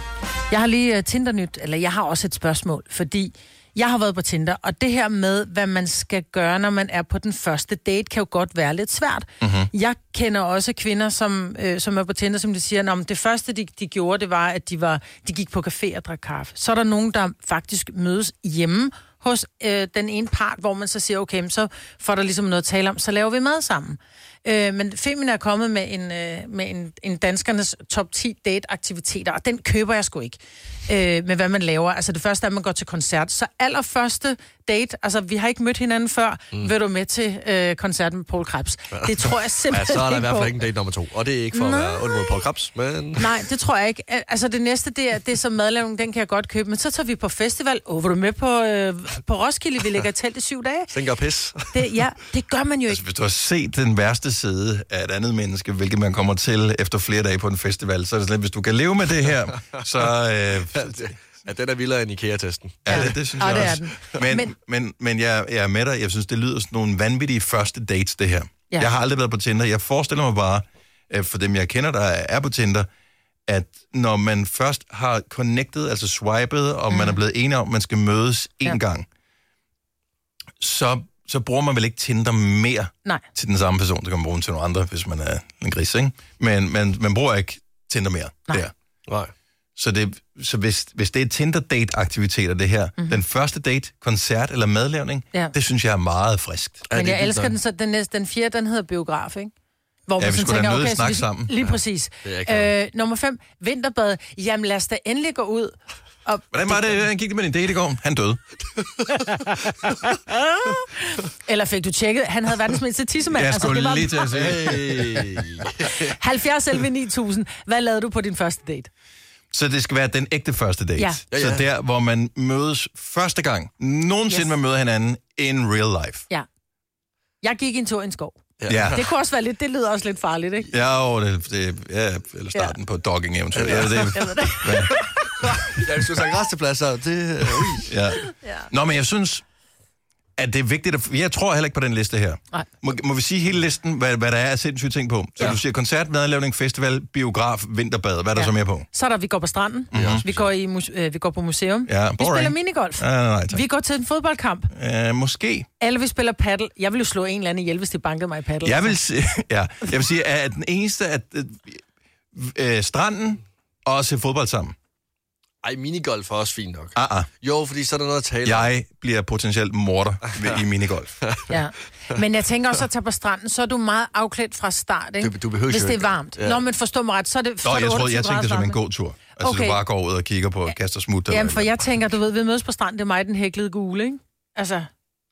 Jeg har lige uh, Tinder-nyt, eller jeg har også et spørgsmål, fordi jeg har været på Tinder, og det her med, hvad man skal gøre, når man er på den første date, kan jo godt være lidt svært. Mm-hmm. Jeg kender også kvinder, som, øh, som er på Tinder, som de siger, at det første, de, de gjorde, det var, at de, var, de gik på café og drak kaffe. Så er der nogen, der faktisk mødes hjemme hos øh, den ene part, hvor man så siger, okay, så får der ligesom noget at tale om, så laver vi mad sammen. Øh, men Femina er kommet med en, øh, med en, en danskernes top 10 date-aktiviteter, og den køber jeg sgu ikke øh, med, hvad man laver. Altså det første er, at man går til koncert. Så allerførste date, altså vi har ikke mødt hinanden før, mm. vil du med til øh, koncerten med Paul Krebs. Det tror jeg Ja, simpelthen så er der i ikke hvert fald ikke en date nummer to. Og det er ikke for Nej. at være ond mod Paul Krabs, men... Nej, det tror jeg ikke. Al- Altså det næste, det er, det er som madlavning, den kan jeg godt købe. Men så tager vi på festival. Åh, var du med på, øh, på Roskilde? Vi ligger i telt i syv dage. Gør pis. Det, ja, det gør man jo ikke. Hvis du har set den værste side af et andet menneske, hvilket man kommer til efter flere dage på en festival, så er det sådan hvis du kan leve med det her, *laughs* så... Øh, Ja, den er vildere end IKEA-testen. Ja, det, det synes Ja, jeg det er også. den. Men, Men- men, jeg, jeg er med dig. Jeg synes, det lyder sådan nogle vanvittige første dates, det her. Ja. Ja. Jeg har aldrig været på Tinder. Jeg forestiller mig bare, øh, for dem jeg kender, der er på Tinder, at når man først har connected, altså swipet, og mm. man er blevet enige om, at man skal mødes en Ja. gang, så, så bruger man vel ikke Tinder mere Nej. til den samme person. Så kan man bruge den til nogle andre, hvis man er en gris, ikke? Men man, man bruger ikke Tinder mere Nej. der. Nej. Så, det, så hvis, hvis det er Tinder-date-aktiviteter, det her, mm-hmm. den første date, koncert eller madlavning, Ja. ja. det synes jeg er meget friskt. Men jeg vildt elsker den, så den, næste, den fjerde, den hedder biograf, ikke? Hvor Ja, vi skulle da nødt så snakke vi- sammen. Lige præcis. det ikke Øh, nummer fem, vinterbad. Jamen lad os da endelig gå ud. Og Hvordan var det, han gik det med din date i går? Han døde. *laughs* Eller fik du tjekket? Han havde verdens mindste tissemand. Jeg skulle det var lige til at sige. Hey. 70 11 9000. Hvad lavede du på din første date? Så det skal være den ægte første date. Ja. Ja, Så ja. der, hvor man mødes første gang, nogensinde Yes. man møder hinanden in real life. Ja. Jeg gik en tur i en skov. Ja. ja. Det kunne også være lidt, det lyder også lidt farligt, ikke? Ja, og det, det, ja, eller starten ja. på dogging eventuelt. Ja, det, Jeg ved det. Ja, hvis du har sagt restepladser, det... *laughs* Uh, ja. Ja. Nå, men jeg synes, at det er vigtigt. At, jeg tror heller ikke på den liste her. Nej. Må, må vi sige hele listen, hvad, hvad der er af sindssyge ting på? Så ja. du siger koncert, madlavning, festival, biograf, vinterbad. Hvad er der Ja. så mere på? Så er der, vi går på stranden. Mhm. Vi, går i, øh, vi går på museum. Ja, vi boring. spiller minigolf. Nej, nej, nej, tak. Vi går til en fodboldkamp. Uh, måske. Alle vi spiller paddle. Jeg vil jo slå en eller anden ihjel, hvis de bankede mig i paddle. Jeg vil, sige, *laughs* ja, jeg vil sige, at den eneste, at øh, øh, stranden og se fodbold sammen. Ej, minigolf er også fint nok. Ah, ah. Jo, fordi så er der noget at tale om. Jeg bliver potentielt morder ved, i minigolf. *laughs* Ja. Men jeg tænker også at tage på stranden, så er du meget afklædt fra start, ikke? Du- du behøver Hvis det er varmt. Ja. Nå, men forstå mig ret, så er det, Nå, er det jeg, troede, 28 jeg tænkte det som en god tur. Altså, Okay. du bare går ud og kigger på kaster smut. eller Jamen, for eller jeg tænker, du ved, vi mødes på stranden, det er mig, den hæklede gule, ikke? Altså,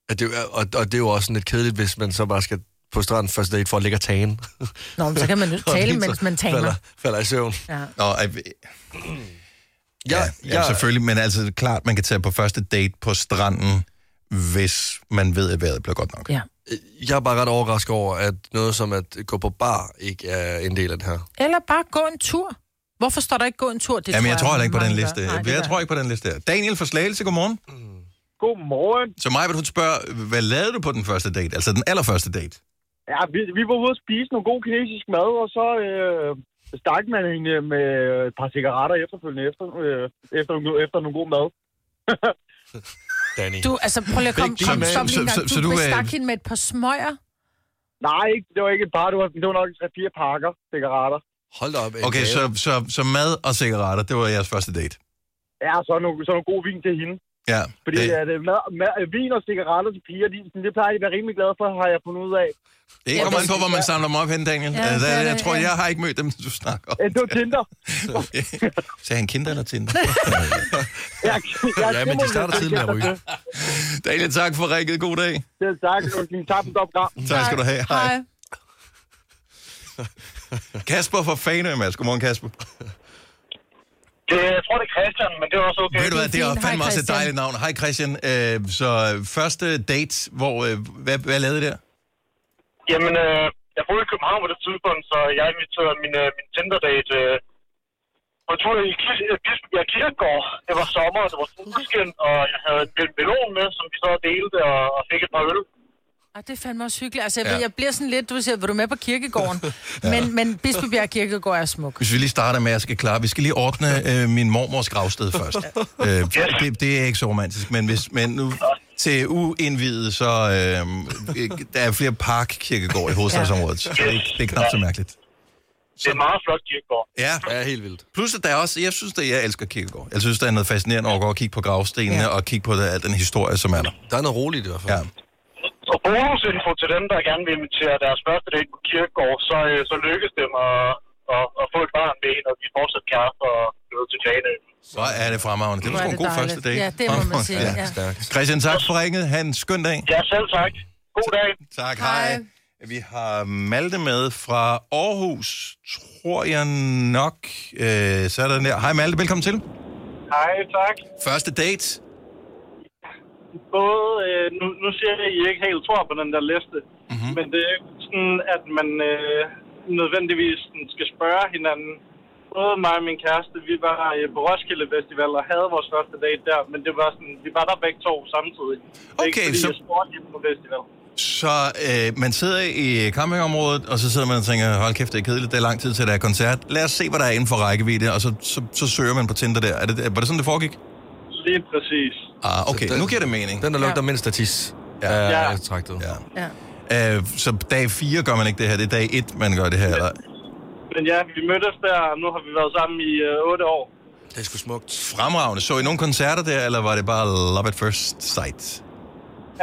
Ja, det, er og, og det er jo også sådan lidt kedeligt, hvis man så bare skal på stranden første date for at ligge og tagen. nå, men så kan man jo *laughs* tale, mens man taler. Falder, falder i søvn. Ja. Nå, ej, *clears throat* ja, ja, ja, selvfølgelig, men altså det er klart, man kan tage på første date på stranden, hvis man ved, at vejret bliver godt nok. ja. Jeg er bare ret overrasket over, at noget som at gå på bar ikke er en del af det her. Eller bare gå en tur. Hvorfor står der ikke gå en tur? Det Jamen, jeg tror heller ikke på den liste. Nej, jeg tror ikke på den liste her. Daniel fra Slagelse, godmorgen. Godmorgen. Så mig vil du spørge, hvad lavede du på den første date? Altså den allerførste date? Ja, vi, vi var ude at spise noget god kinesisk mad, og så øh, stak man hende med et par cigaretter efterfølgende efter, øh, efter, efter noget god mad. *laughs* Danny. Du, altså, prøv lige at komme, kom, stop lige en gang. så- Du, så du, du øh, bestak hende med et par smøger. Nej, det var ikke et par, det var, det var nok tre-fire pakker cigaretter. Hold da op. Okay, så, så, så mad og cigaretter, det var jeres første date. Ja, så noget, så noget god vin til hende. Ja. Fordi det, at, øh, mad, mad, vin og cigaretter til piger, de, sådan, det plejer de at være rimelig glade for, har jeg fundet ud af. det kommer an på, hvor man samler dem op hen, Daniel. Ja, Ja, det der, er jeg det, tror, ja. jeg har ikke mødt dem, du snakker om. Øh, Det var Tinder. Okay. Sagde han kinder eller Tinder? Jeg, *laughs* jeg, Ja, men de starter tidligt med at ryge. Daniel, tak for ringet. God dag. Selv tak. Og tak for program. Tak skal du have. Hej. Hej. Kasper fra Fanø, Mads. Godmorgen, Kasper. Det, jeg tror, det er Christian, men det er også okay. Ved du hvad, det er fint. Hej, fandme også et Christian. dejligt navn. Hej Christian. Øh, så første date, hvor, øh, hvad, hvad lavede I der? Jamen, øh, jeg boede i København på det tidspunkt, så jeg inviterede min, øh, min Tinder-date øh, på tur i Kis- øh, Bispebjerg Kirkegård. Det var sommer, det var solskin, og jeg havde en melon med, som vi så delte og, og fik et par øl. Ah, det er fandme også hyggeligt. Altså, jeg, Ja. ja. jeg bliver sådan lidt, du siger, vil du med på kirkegården? *laughs* ja. men, men Bispebjerg Kirkegård er smuk. Hvis vi lige starter med, at jeg skal klare, vi skal lige ordne øh, min mormors gravsted først. øh, det, det er ikke så romantisk, men hvis men nu til uindvidet, så øh, der er flere parkkirkegård i hovedstadsområdet. Så det, er det er knap så mærkeligt. Det er meget flot kirkegård. Ja, Ja, helt vildt. plus at der er også, jeg synes, at jeg elsker kirkegård. Jeg synes, der er noget fascinerende over at gå og kigge på gravstenene Ja. og kigge på det, al den historie, som er der. Der er noget roligt i hvert fald. Ja. Og bonusinfo til dem, der gerne vil invitere deres første date på kirkegård, så, øh, så lykkes det dem at, at, at få et barn med, når de fortsat kærester og flytter til Fanø. Så er det fremragende. Det var sgu en god dejligt. første date. Ja, det må man sige, ja. Stærkt. Christian, tak for ringet. Ha' en skøn dag. Ja, selv tak. God dag. Tak, hej. Vi har Malte med fra Aarhus, tror jeg nok. Øh, så er der den der. Hej Malte, velkommen til. Hej, tak. Første date. Både, øh, nu, nu siger jeg, at I ikke helt tror på den der liste, Mhm. mm-hmm. men det er ikke sådan, at man øh, nødvendigvis skal spørge hinanden. Både mig og min kæreste, vi var øh, på Roskilde Festival og havde vores første date der, men det var sådan, vi var der begge to samtidig. Det er Okay, ikke, fordi så- jeg spurgte på festival. Så øh, man sidder i campingområdet, og så sidder man og tænker, hold kæft, det er kedeligt, det er lang tid til, der er koncert. Lad os se, hvad der er inden for rækkevidde, og så, så, så søger man på Tinder der. Er det, var det sådan, det foregik? Lige præcis. Ah, okay, den- nu giver det mening. Den, der lugter Ja. mindst af tis, Ja. er Ja. ja. traktet. Ja. Ja. Øh, så dag 4 gør man ikke det her, det er dag 1, man gør det her, eller? Men ja, vi mødtes der, og nu har vi været sammen i øh, 8 år. Det er sgu smukt. Fremragende. Så I nogle koncerter der, eller var det bare love at first sight?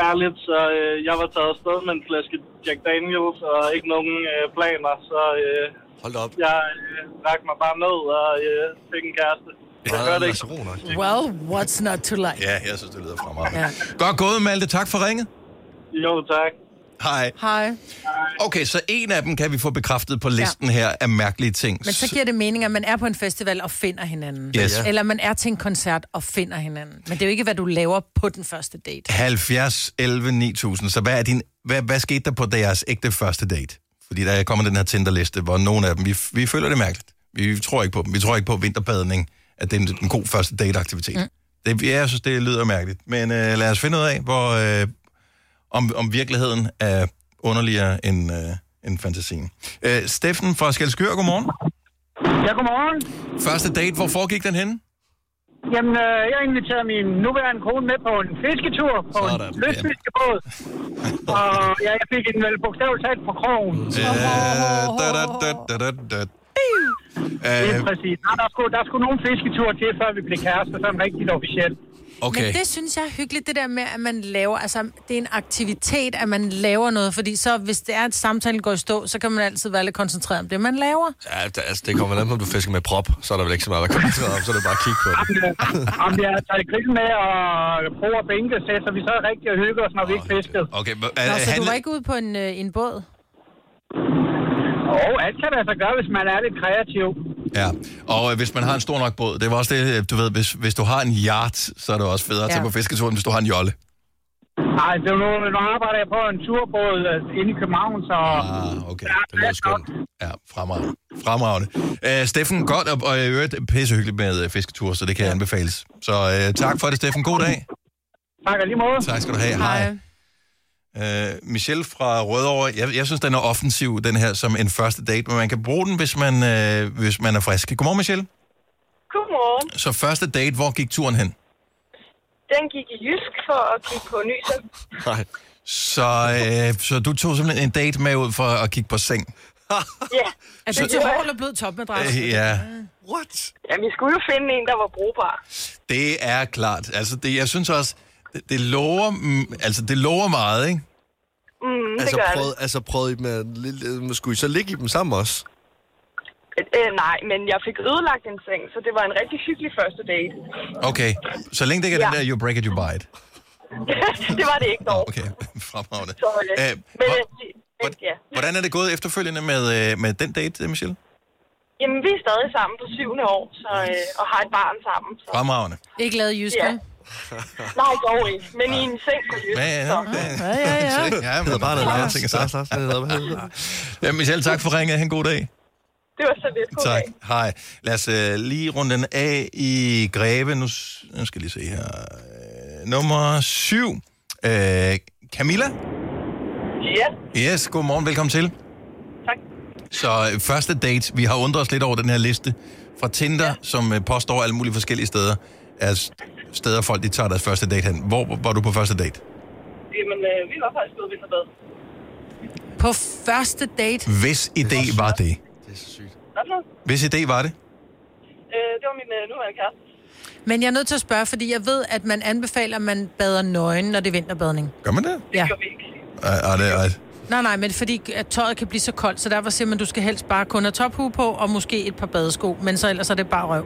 Ærligt, så øh, jeg var taget afsted med en flaske Jack Daniels og ikke nogen øh, planer, så øh, Hold op. jeg øh, rakte mig bare ned og øh, fik en kæreste. Jeg gør det ikke. Well, what's not to like? Ja, jeg synes, det lyder fremragende. Ja. Godt gået, Malte. Tak for ringet. Jo, tak. Hej. Hej. Okay, så en af dem kan vi få bekræftet på listen ja. her af mærkelige ting. Men så giver det mening, at man er på en festival og finder hinanden. Yes. Ja. Eller man er til en koncert og finder hinanden. Men det er jo ikke, hvad du laver på den første date. 70, 11, 9000. Så hvad, er din, hvad, hvad skete der på deres ægte første date? Fordi der kommer den her Tinder-liste, hvor nogle af dem, vi, vi føler det mærkeligt. Vi tror ikke på dem. Vi tror ikke på vinterbadning, at det er en, en god første date-aktivitet. Mm. Det, jeg synes, det lyder mærkeligt. Men øh, lad os finde ud af, hvor, øh, om, om virkeligheden er underligere end, øh, end fantasien. Øh, Steffen fra Skelskør, godmorgen. Ja, godmorgen. Første date, hvor foregik den henne? Jamen, øh, jeg inviterede min nuværende kone med på en fisketur på Sådan, en lystfiskebåd. og ja, jeg fik en vel bogstaveligt talt på krogen. Øh, da, da, da, da, da, da. Det er Øh, præcis. Nej, der, skulle, der skulle nogle fisketure til, før vi blev kærester, sådan rigtigt officielt. okay. Men det synes jeg er hyggeligt, det der med, at man laver, altså det er en aktivitet, at man laver noget, fordi så hvis det er, at samtalen går i stå, så kan man altid være lidt koncentreret om det, man laver. Ja, det, altså, det kommer vel an på, om du fisker med prop, så er der vel ikke så meget, der kommer til om, så er det bare at kigge på det. Om vi har taget grill med og bruger og bænke, så så vi så rigtig og hygge os, når vi ikke fiskede. Okay, men, Nå, så du handle- var ikke ude på en, øh, en båd? Og alt kan lade sig gøre, hvis man er lidt kreativ. Ja, og øh, hvis man har en stor nok båd, det var også det, øh, du ved, hvis, hvis du har en yacht, så er det også federe at tage Ja. på fisketur, end hvis du har en jolle. Nej, det er nu, nu arbejder jeg på en turbåd øh, inde i København, så... Ah, okay. Det lyder skønt. Ja, fremragende. Fremragende. Uh, Steffen, godt, og, og i øvrigt pissehyggeligt med uh, fisketur, så det kan anbefales. Så uh, tak for det, Steffen. God dag. Tak og lige måde. Tak skal du have. Hej. Uh, Michelle fra Rødovre, jeg, jeg synes, den er offensiv, den her, som en første date, men man kan bruge den, hvis man, uh, hvis man er frisk. Godmorgen, Michelle. Godmorgen. Så første date, hvor gik turen hen? Den gik i Jysk for at kigge på nyser. *laughs* Nej. Så, øh, så du tog simpelthen en date med ud for at kigge på seng? *laughs* Ja. Altså, Så- til hård eller blød topmadras? Øh, ja. What? Jamen, vi skulle jo finde en, der var brugbar. Det er klart. Altså, det, jeg synes også, det, det, lover, mm, altså, det lover meget, ikke? Mm, det altså, gør prøvede, altså, prøvede I med, skulle I så ligge i dem sammen også? det. Øh, nej, men jeg fik ødelagt en seng, så det var en rigtig hyggelig første date. Okay, så længe det ikke er den Ja. der, you break it, you buy it. *laughs* det var det ikke dog. Okay, *laughs* fremragende. Så, øh, Øh, men, hvor- øh, men, ja. Hvordan er det gået efterfølgende med, øh, med den date, øh, Michelle? Jamen, vi er stadig sammen på syvende år, så, øh, og har et barn sammen. Så. Fremragende. Ikke lavet jysk, Ja. *laughs* Nej, dog ikke, men i en seng på jysk. Ja, ja. Ja, ja, ja. Ja, men bare noget ting og sager. Lars, Lars? Ja, Michelle, tak for ringet. Ha' en god dag. Det var så lidt. God Tak. dag. Hej. Lad os øh, lige runde den af i Greve. Nu, nu skal jeg lige se her. Øh, nummer syv. Øh, Camilla? Ja. Yes, godmorgen. Velkommen til. Tak. Så første date. Vi har undret os lidt over den her liste fra Tinder, ja. som øh, påstår alle mulige forskellige steder. Er s- steder, folk de tager deres første date hen. Hvor var du på første date? Jamen, øh, vi var faktisk ude ved vinterbad. På første date. Hvis idé var det? Hvad for noget? Hvis idé var det? Øh, det var min øh, nuværende kæreste. Men jeg er nødt til at spørge, fordi jeg ved, at man anbefaler, at man bader nøgen, når det er vinterbadning. Gør man det? Ja. Ej, ej, det er, Nej, nej, men fordi at tøjet kan blive så koldt, så derfor siger man, at du skal helst bare kun have tophue på, og måske et par badesko, men så ellers er det bare røv.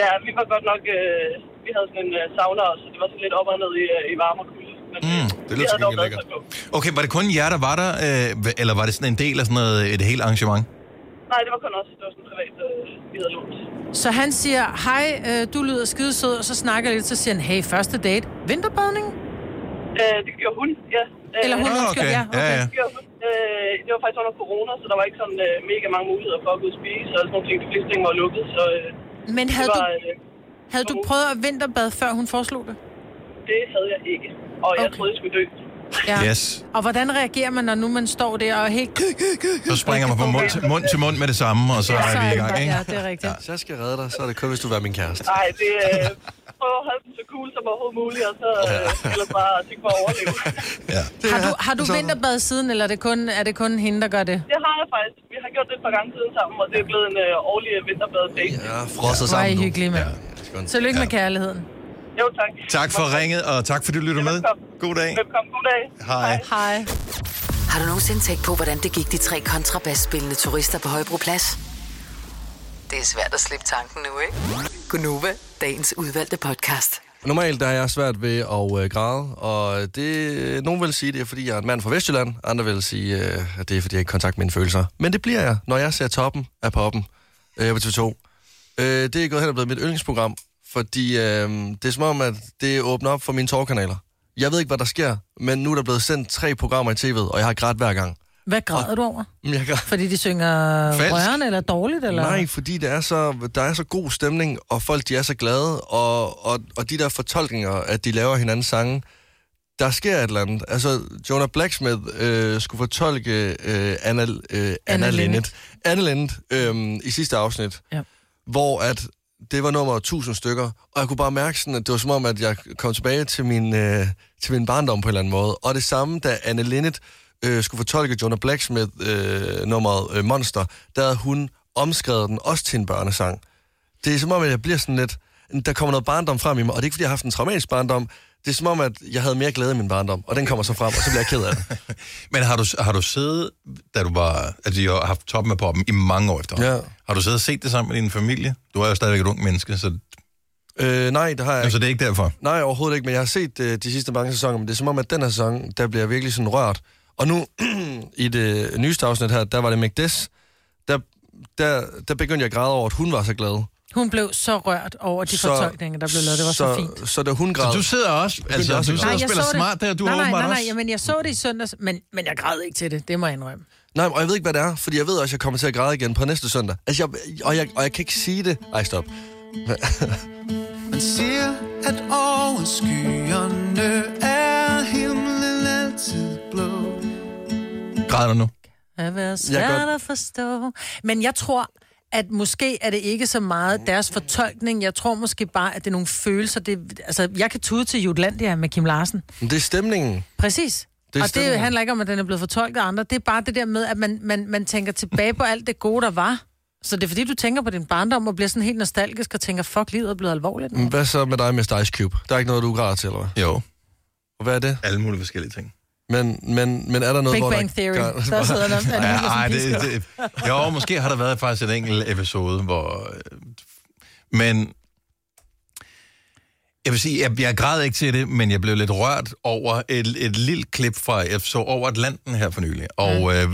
Ja, vi var godt nok... Øh, vi havde sådan en øh, sauna også, så det var sådan lidt op og ned i, øh, i varme og kulde. Men, Mm, det vi lyder gengæld badetøj på. Okay, var det kun jer, der var der, øh, eller var det sådan en del af sådan noget, et helt arrangement? Nej, det var kun os. Det var sådan privat, øh, vi havde lånt. Så han siger, hej, øh, du lyder skidesød, og så snakker jeg lidt, så siger han, hey, første date, vinterbadning? Øh, det gjorde hun, ja. Øh, Eller hun, ja, okay. ja. Det gjorde hun. Øh, det var faktisk under corona, så der var ikke sådan øh, mega mange muligheder for at gå ud og spise, og sådan nogle ting. De fleste ting var lukket, så... Øh, Men det havde, var, du, øh, havde du prøvet at vinterbade, før hun foreslog det? det havde jeg ikke. Og jeg troede, jeg skulle dø. Ja. Yes. Og hvordan reagerer man, når nu man står der og er helt... Så springer man fra mund til mund, til mund med det samme, og så Ja, er vi i gang, ikke? Ja, det er rigtigt. Hvis jeg skal redde dig, så er det kun, hvis du vil være min kæreste. Nej, det øh, prøver at holde den så cool som overhovedet muligt, og så øh, ellers bare tænke på at overleve. *laughs* Har du, har du vinterbad siden, eller er det, kun, er det kun hende, der gør det? Det har jeg faktisk. Vi har gjort det et par gange siden sammen, og det er blevet en øh, årlig vinterbad date. Ja, frosset Hvor er I sammen nu. hyggelige, mand. Tillykke med kærligheden. Jo, tak. Tak for ringet, og tak fordi du lytter med. God dag. Velkommen. God dag. Hej. Hej. Har du nogensinde tænkt på, hvordan det gik de tre kontrabasspillende turister på Højbroplads? Det er svært at slippe tanken nu, ikke? Gunova, dagens udvalgte podcast. Normalt der er jeg svært ved at øh, græde, og det, nogen vil sige, det er, fordi jeg er en mand fra Vestjylland. Andre vil sige, øh, at det er, fordi jeg ikke kontakt med mine følelser. Men det bliver jeg, når jeg ser toppen af poppen øh, på TV2. Øh, det er gået hen og blevet mit yndlingsprogram, fordi øh, det er som om, at det åbner op for mine tårkanaler. Jeg ved ikke, hvad der sker, men nu er der blevet sendt tre programmer i tv'et, og jeg har grædt hver gang. Hvad græder du over? Jeg græd. Fordi de synger Falsk. rørende eller dårligt? Eller? Nej, fordi det er så, der er så god stemning, og folk de er så glade, og, og, og de der fortolkninger, at de laver hinandens sange, der sker et eller andet. Altså, Jonah Blacksmith øh, skulle fortolke øh, Anna, øh, Anna, Anna Linnet. Linnet, Anna Linnet øh, i sidste afsnit, Ja hvor at det var nummer 1000 stykker, og jeg kunne bare mærke sådan, at det var som om, at jeg kom tilbage til min, øh, til min barndom på en eller anden måde. Og det samme, da Anne Linnet øh, skulle fortolke Jonah Blacksmith øh, nummeret øh, Monster, der havde hun omskrevet den også til en børnesang. Det er som om, at jeg bliver sådan lidt... Der kommer noget barndom frem i mig, og det er ikke, fordi jeg har haft en traumatisk barndom. Det er som om, at jeg havde mere glæde i min barndom, og den kommer så frem, og så bliver jeg ked af det. *laughs* Men har du, har du siddet, da du var... Altså, I har haft toppen af poppen i mange år efter. Ja. Har du siddet og set det sammen med din familie? Du er jo stadigvæk et ung menneske, så... Øh, nej, det har jeg ikke. Så det er ikke derfor? Nej, overhovedet ikke, men jeg har set øh, de sidste mange sæsoner, men det er som om, at den her sæson, der bliver jeg virkelig sådan rørt. Og nu, *clears throat* i det nyeste afsnit her, der var det McDess, der, der, der begyndte jeg at græde over, at hun var så glad. Hun blev så rørt over de Så- fortolkninger, der blev lavet. Det var så, fint. Så da hun græd... Så du sidder også... Altså, jeg også du sidder græde. og spiller så det. smart der, du nej, har nej, nej, nej, også... jamen, jeg så det i søndags, men, men jeg græd ikke til det. Det må jeg indrømme. Nej, og jeg ved ikke, hvad det er, fordi jeg ved også, at jeg kommer til at græde igen på næste søndag. Altså, jeg, og, jeg, og jeg kan ikke sige det. Ej, stop. *laughs* Man siger, at over skyerne er himlen altid blå. Græder du nu? At være Jeg svært kan godt- at forstå. Men jeg tror, at måske er det ikke så meget deres fortolkning. Jeg tror måske bare, at det er nogle følelser. Det, altså, jeg kan tude til Jutlandia med Kim Larsen. Men det er stemningen. Præcis. Det er og det stemningen. handler ikke om, at den er blevet fortolket af andre. Det er bare det der med, at man, man, man tænker tilbage på alt det gode, der var. Så det er fordi, du tænker på din barndom og bliver sådan helt nostalgisk og tænker, fuck, livet er blevet alvorligt. nu. Hvad så med dig, Mr. Ice Cube? Der er ikke noget, du græder til, eller hvad? Jo. Og hvad er det? Alle mulige forskellige ting. Men, men, men er der noget, Big hvor Bang der... Theory. Der sidder der- *laughs* er Ja, ej, det, det, jo, måske har der været faktisk en enkelt episode, hvor... øh, Men... Jeg vil sige, jeg, jeg græd ikke til det, men jeg blev lidt rørt over et, et lille klip fra, jeg så over Atlanten her for nylig, og øh,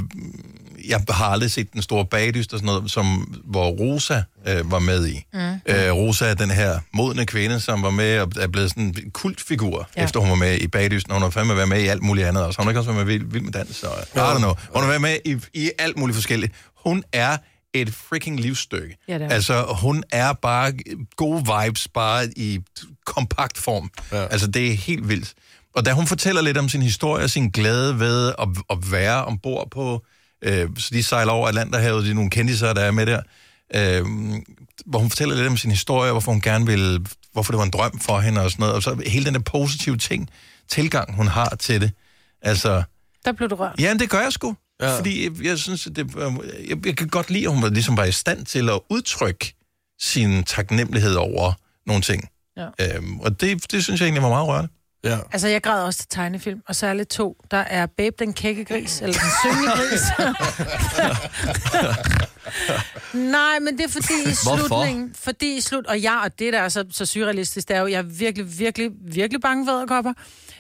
jeg har aldrig set den store bagdyst og sådan noget, som, hvor Rosa øh, var med i. Mm. Øh, Rosa er den her modne kvinde, som var med og er blevet sådan en kultfigur, ja. efter hun var med i Bagdysten. Hun har fandme været med i alt muligt andet også. Hun har ikke også været med i Vild, Vild med Dans og I don't know. Hun har været med i, i alt muligt forskelligt. Hun er et freaking livsstykke. Ja, det er. altså, hun er bare gode vibes, bare i kompakt form. Ja. Altså, det er helt vildt. Og da hun fortæller lidt om sin historie og sin glæde ved at, at være ombord på, øh, så de sejler over Atlanterhavet, de er nogle kendiser, der er med der, øh, hvor hun fortæller lidt om sin historie, hvorfor hun gerne vil, hvorfor det var en drøm for hende og sådan noget, og så hele den der positive ting, tilgang hun har til det. Altså, Der blev du rørt. Ja, det gør jeg sgu. Ja. Fordi jeg, jeg synes, det, øh, jeg, jeg kan godt lide, at hun var, ligesom var i stand til at udtrykke sin taknemmelighed over nogle ting. Ja. Øhm, og det, det synes jeg egentlig var meget rørende. Ja. Altså, jeg græd også til tegnefilm, og særligt to. Der er Babe den kække gris, eller den syngende gris. *laughs* Nej, men det er fordi i Hvorfor? slutningen... Fordi i slut... Og ja, og det der er så, så surrealistisk, det er jo, jeg er virkelig, virkelig, virkelig bange for æderkopper.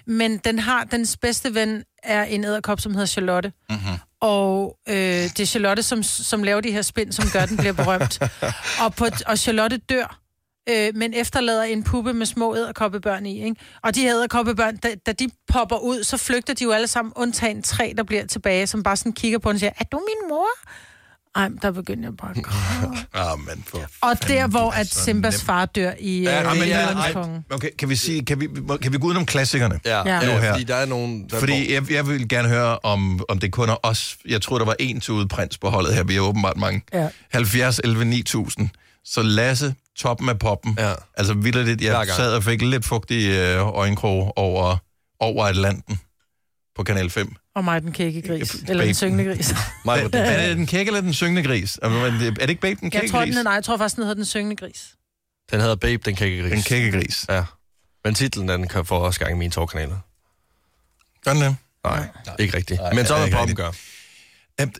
Men den har... Dens bedste ven er en æderkop, som hedder Charlotte. Mm-hmm. Og øh, det er Charlotte, som, som laver de her spind, som gør, den bliver berømt. *laughs* og, på, og Charlotte dør, øh, men efterlader en puppe med små æderkoppebørn i. Ikke? Og de her æderkoppebørn, da, da de popper ud, så flygter de jo alle sammen, undtagen tre, der bliver tilbage, som bare sådan kigger på den og siger, er du min mor? Ej, der begynder jeg bare at. *laughs* Ah, men for Og der, hvor at Simbas far dør i øh, Ja, ja, men ja, okay, kan vi sige, kan vi, kan vi gå udenom klassikerne? Ja, Ja. Nu her. fordi der er nogen... Der Fordi jeg, jeg vil gerne høre, om, om det kun er os. Jeg tror, der var en til prins på holdet her. Vi er åbenbart mange. Ja. 70, 11, 9000. Så Lasse, toppen af poppen. Ja. Altså vildt lidt. Jeg sad og fik lidt fugtige øh, øjenkrog over, over Atlanten på Kanal 5. Og mig, den kække gris. Eller den syngende gris. *laughs* er det den kække eller den syngende gris? Er det er det ikke Babe den Jeg kække tror, gris? den, nej, jeg tror faktisk, den hedder den syngende gris. Den hedder Babe, den kække gris. Den kække gris. Ja. Men titlen, den kan få også gang i mine tårkanaler. Gør den det? Nej, ikke rigtigt. Nej, Men så er ikke poppen gør.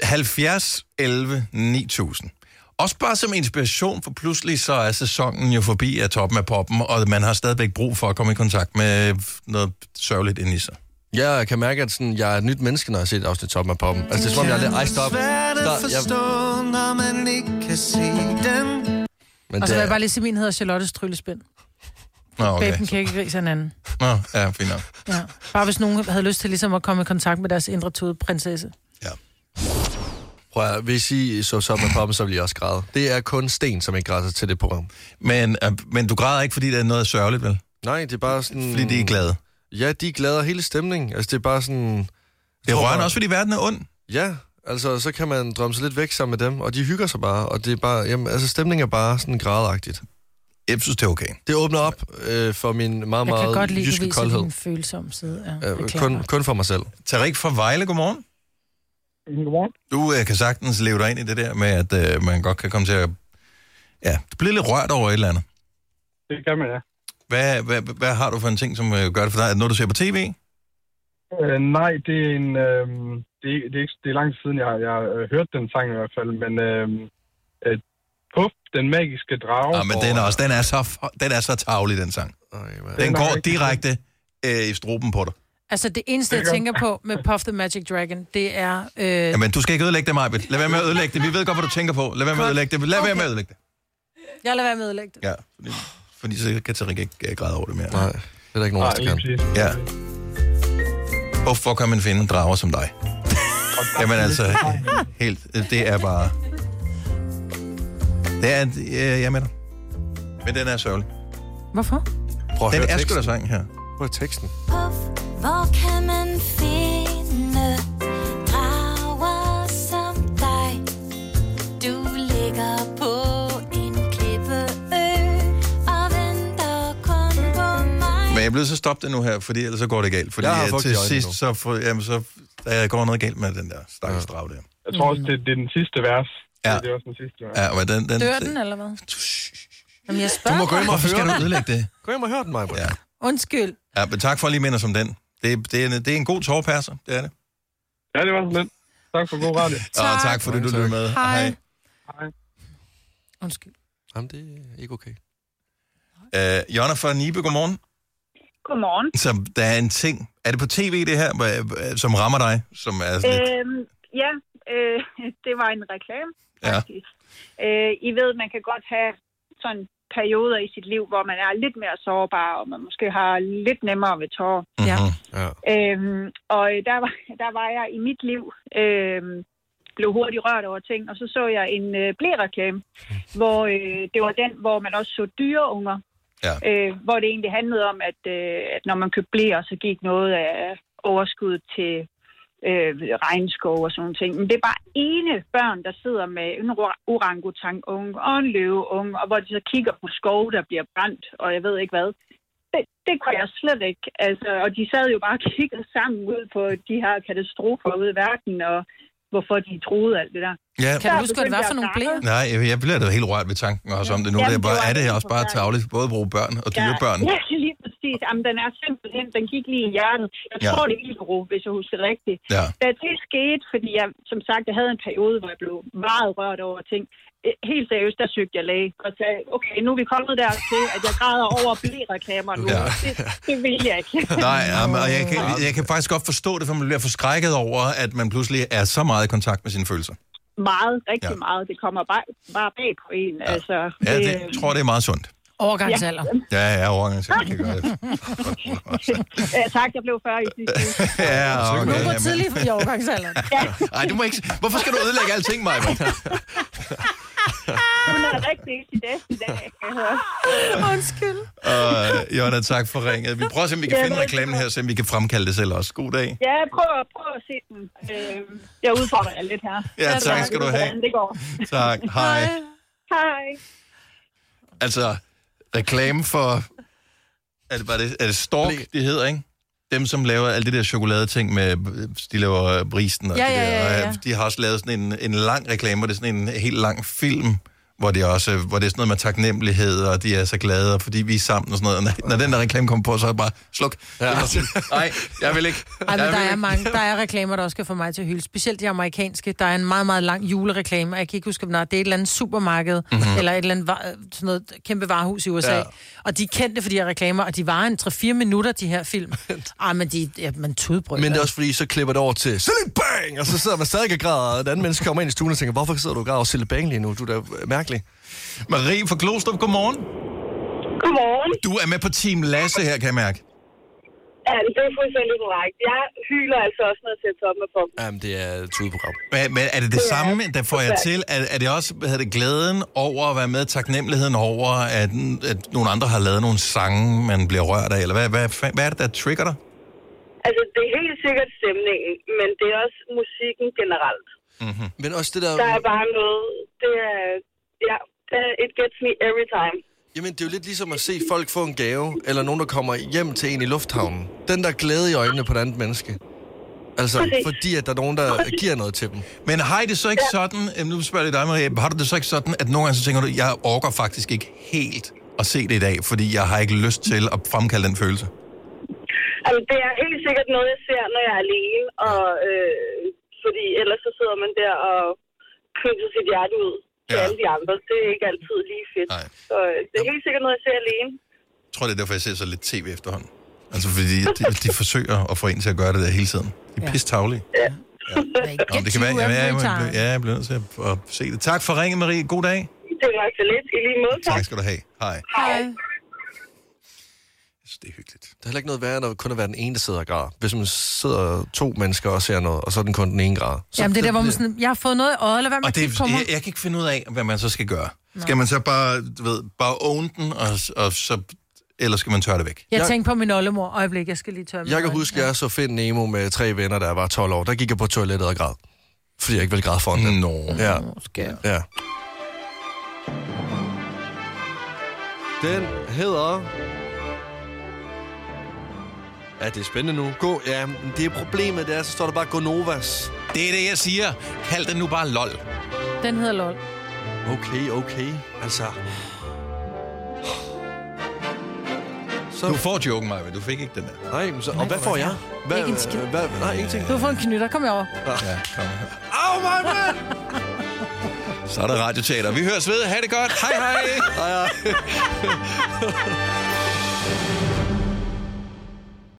70, 11, 9000. Også bare som inspiration, for pludselig så er sæsonen jo forbi af toppen af poppen, og man har stadigvæk brug for at komme i kontakt med noget sørgeligt ind i sig. Ja, jeg kan mærke, at sådan, jeg er et nyt menneske, når jeg har set afsnit toppen af poppen. Altså, det er som om, jeg er lidt... Ej, stop. Stop. Jeg, forstå, når man ikke kan se den. men Og så det vil jeg er, bare lige sige, min hedder Charlottes Tryllespind. Nå, Okay. okay. Babe den kække gris er en anden. Nå, ja, fint nok. Ja. Bare hvis nogen havde lyst til ligesom at komme i kontakt med deres indre tude prinsesse. Prøv at, hvis I så af poppen, så vil jeg også græde. Det er kun Sten, som ikke græder til det program. Men, øh, men du græder ikke, fordi det er noget sørgeligt, vel? Nej, det er bare sådan... Fordi de er glade. Ja, de er glade af hele stemningen. Altså, det er bare sådan... Det er rørende også, fordi verden er ond. Ja, altså, så kan man drømme sig lidt væk sammen med dem, og de hygger sig bare, og det er bare... Jamen, altså, stemningen er bare sådan gradagtigt. Jeg synes, det er okay. Det åbner op øh, for min meget, Jeg kan meget godt lide, at du jyske viser koldhed. din følsomme side. Ja, Øh, kun, kun for mig selv. Tarik fra Vejle, godmorgen. Godmorgen. Du øh, kan sagtens leve dig ind i det der med, at øh, man godt kan komme til at ja, blive lidt rørt over et eller andet. Det kan man, ja. Hvad, hvad, hvad har du for en ting, som øh, gør det for dig? Er det noget, du ser på tv? Øh, nej, det er en... Øh, det, er, det, er ikke, det er lang tid siden, jeg har, jeg har hørt den sang i hvert fald, men... Øh, øh, Puff, den magiske drage. Ja, men den er, også, den, er så, den er så tavlig, den sang. Den Den er går direkte øh, i struben på dig. Altså, det eneste, jeg tænker på med Puff the Magic Dragon, det er... Øh, Jamen, du skal ikke ødelægge det, Majbet. Lad være med at ødelægge det. Vi ved godt, hvad du tænker på. Lad være med at ødelægge det. Lad være med at ødelægge det. jeg lader være med at ødelægge det. Ja, fordi, fordi så kan Tarik ikke græde over det mere. Nej, det er der ikke nogen, der kan. Ja. Hvorfor kan man finde drager som dig? *laughs* Jamen altså, helt, det er bare... Det er, øh, jeg er med dig. Men den er sørgelig. Hvorfor? Prøv at Den høre er sgu da sang her. Prøv at teksten. Hvor kan man finde drager som dig? Du ligger på en klippeø og venter kun på mig. Men jeg bliver så stoppe det nu her, fordi ellers så går det galt. Fordi Jeg har til sidst, nu. så, får, jamen, så der går noget galt med den der stakkels drag der. Jeg tror også, det, det er den sidste vers. Ja. Det er også den sidste. Ja, men den, den, Dør den, eller hvad? Jamen, jeg spørger Du må gå hjem og Hvorfor skal høre du ødelægge det? Gå hjem og høre den, mig. Ja. Undskyld. ja, men tak for at lige minde os om den. Det, er- det, er, en- det er en god tårpasser, det er det. Ja, det var lidt. Tak for god radio. Og tak for det, du lyttede med. Hej. Hej. Undskyld. Jamen, det er ikke okay. Øh, Jonna fra Nibe, godmorgen. Godmorgen. Så der er en ting. Er det på tv, det her, som rammer dig? Som er sådan lidt... Øhm, ja, øh, *laughs* det var en reklame. Ja. Øh, I ved, man kan godt have sådan perioder i sit liv, hvor man er lidt mere sårbar, og man måske har lidt nemmere ved tårer. Ja. Ja. Øhm, og der var, *laughs* der var jeg i mit liv, øhm, blev hurtigt rørt over ting, og så så jeg en øh, blæreklame, hvor øh, det var den, hvor man også så dyreunger. Ja. Øh, hvor det egentlig handlede om, at, øh, at når man købte blæer, så gik noget af overskuddet til øh, regnskov og sådan nogle ting. Men det er bare ene børn, der sidder med en ora- orangutang-unge og en løveunge, og hvor de så kigger på skove, der bliver brændt, og jeg ved ikke hvad. Det, det kunne jeg slet ikke. Altså, og de sad jo bare og kiggede sammen ud på de her katastrofer ude i verden, og hvorfor de troede alt det der. Ja. Kan du huske, hvad det var for nogle blæer? Nej, jeg, jeg bliver da helt rørt ved tanken også om det nu. Jamen, det er, bare, det er det også bare tavligt, både at bruge børn og dyrebørn? Ja, ja, lige præcis. Jamen, den er simpelthen, den gik lige i hjertet. Jeg Ja. tror, det er Ilbro, hvis jeg husker rigtigt. Ja. Da det skete, fordi jeg, som sagt, jeg havde en periode, hvor jeg blev meget rørt over ting. Eh, Helt seriøst, der søgte jeg læge og sagde, okay, nu er vi kommet dertil, at jeg græder over blæreklamer nu. Ja. Det, det vil jeg ikke. Nej, jamen, og jeg kan, jeg kan faktisk godt forstå det, for man bliver forskrækket over, at man pludselig er så meget i kontakt med sine følelser. Meget, rigtig Ja. meget. Det kommer bare, bare bag på en. Ja. Altså, Ja, det jeg tror det er meget sundt. Overgangsalder. Ja, ja, overgang, så kan gøre det. *laughs* Ja, tak, jeg blev 40 i sidste uge. *laughs* Ja, okay. Du går tidligt i overgangsalderen. Ej, du må ikke... Hvorfor skal du ødelægge alting, Maja? *laughs* Hun er rigtig i dag i dag, kan jeg høre. Undskyld. Uh, Jonna, tak for ringet. Vi prøver at se, om vi kan Ja, finde reklamen her, så vi kan fremkalde det selv også. God dag. Ja, prøv, prøv at se den. Øh, jeg udfordrer jer lidt her. Ja, tak skal du have. Det går. Tak. Hej. Hej. Altså, reklame for... Er det, bare det, er det Stork, det hedder, ikke? Dem, som laver alle de der chokoladeting med... De laver brisen og Ja, det ja, der. ja, ja. Og, øh, De har også lavet sådan en, en lang reklame, hvor det er sådan en helt lang film, hvor det, også, hvor det er sådan noget med taknemmelighed, og de er så glade, og fordi vi er sammen og sådan noget. Og når, når den der reklame kommer på, så er det bare, sluk. Ja. Nej, jeg vil ikke. Ej, men der er, mange, der er reklamer, der også skal få mig til hylde. Specielt de amerikanske. Der er en meget, meget lang julereklame. og Jeg kan ikke huske, om det er et eller andet supermarked, Mhm. mm-hmm. eller et eller andet var- sådan noget kæmpe varehus i USA. Ja. Og de er kendte for de her reklamer, og de varer en 3-4 minutter, de her film. *laughs* Ej, men de, ja, man tudbrød. Men det er også fordi, så klipper det over til Silly Bang! Og så sidder man stadig og græder, og et andet menneske kommer ind i stuen og tænker, hvorfor sidder du og græder over Silly Bang lige nu? Du er da mærkelig. Marie fra Klostrup, godmorgen. Godmorgen. Du er med på Team Lasse her, kan jeg mærke. Ja, det er fuldstændig korrekt. Jeg hyler altså også, når jeg ser toppen på. Jamen, det er et tudeprogram. Men, men er det det samme, der får jeg til? Er, er det også hvad hedder det, glæden over at være med, taknemmeligheden over, at, at nogle andre har lavet nogle sange, man bliver rørt af? Eller hvad, hvad, hvad er det, der trigger dig? Altså, det er helt sikkert stemningen, men det er også musikken generelt. Mm-hmm. Men også det der... Der er bare noget, det er, ja, det- it gets me every time. Jamen, det er jo lidt ligesom at se folk få en gave, eller nogen, der kommer hjem til en i lufthavnen. Den der glæde i øjnene på et andet menneske. Altså, Præcis. fordi at der er nogen, der giver noget til dem. Men har I det så ikke sådan, øh, nu spørger jeg dig, Maria, har du det så ikke sådan, at nogle gange så tænker du, jeg orker faktisk ikke helt at se det i dag, fordi jeg har ikke lyst til at fremkalde den følelse? Altså, det er helt sikkert noget, jeg ser, når jeg er alene, og, øh, fordi ellers så sidder man der og knytter sit hjerte ud til Ja. alle de andre. Det er ikke altid lige fedt. Nej. Så øh, det er helt sikkert noget, jeg ser alene. Jeg tror, det er derfor, jeg ser så lidt tv efterhånden. Altså, fordi de, de forsøger at få en til at gøre det der hele tiden. De er Ja. pisse tavlige. Ja. Nå, det kan være, ja, jeg, jeg, ja, jeg bliver nødt til at, at se det. Tak for ringen, Marie. God dag. Det var så lidt. I lige måde. Tak skal du have. Hej. Hej. Det er hyggeligt. Der er heller ikke noget værre, når kun at være den ene, der sidder og græder. Hvis man sidder to mennesker og ser noget, og så er den kun den ene grad. Så Jamen, det er der, hvor man sådan, jeg har fået noget i øjet, eller hvad man Og det, jeg, jeg kan ikke finde ud af, hvad man så skal gøre. Skal man så bare, du ved, bare own den, og, og så, eller skal man tørre det væk? Jeg, Jeg- tænkte på min oldemor. Øjeblik, jeg skal lige tørre Jeg kan huske, at jeg så Find Nemo med tre venner, der var 12 år. Der gik jeg på toilettet og græd. Fordi jeg ikke ville græde foran dem. Nå. Ja. Skær. ja. Den hedder... Ja, det er spændende nu. Gå, ja, det er problemet, det er, så står der bare Gonovas. Det er det, jeg siger. Kald den nu bare LOL. Den hedder LOL. Okay, okay. Altså... Så... Du får joken, Maja, du fik ikke den der. Nej, men så, og hvad får jeg? Hvad, Ikke en skid. hvad, nej, ingenting. Du fået en knytter. Kom herover. Ja, kom her. Au, mig, mand! Så er der radioteater. Vi høres ved. Ha' det godt. Hej, hej. hej, hej. *laughs*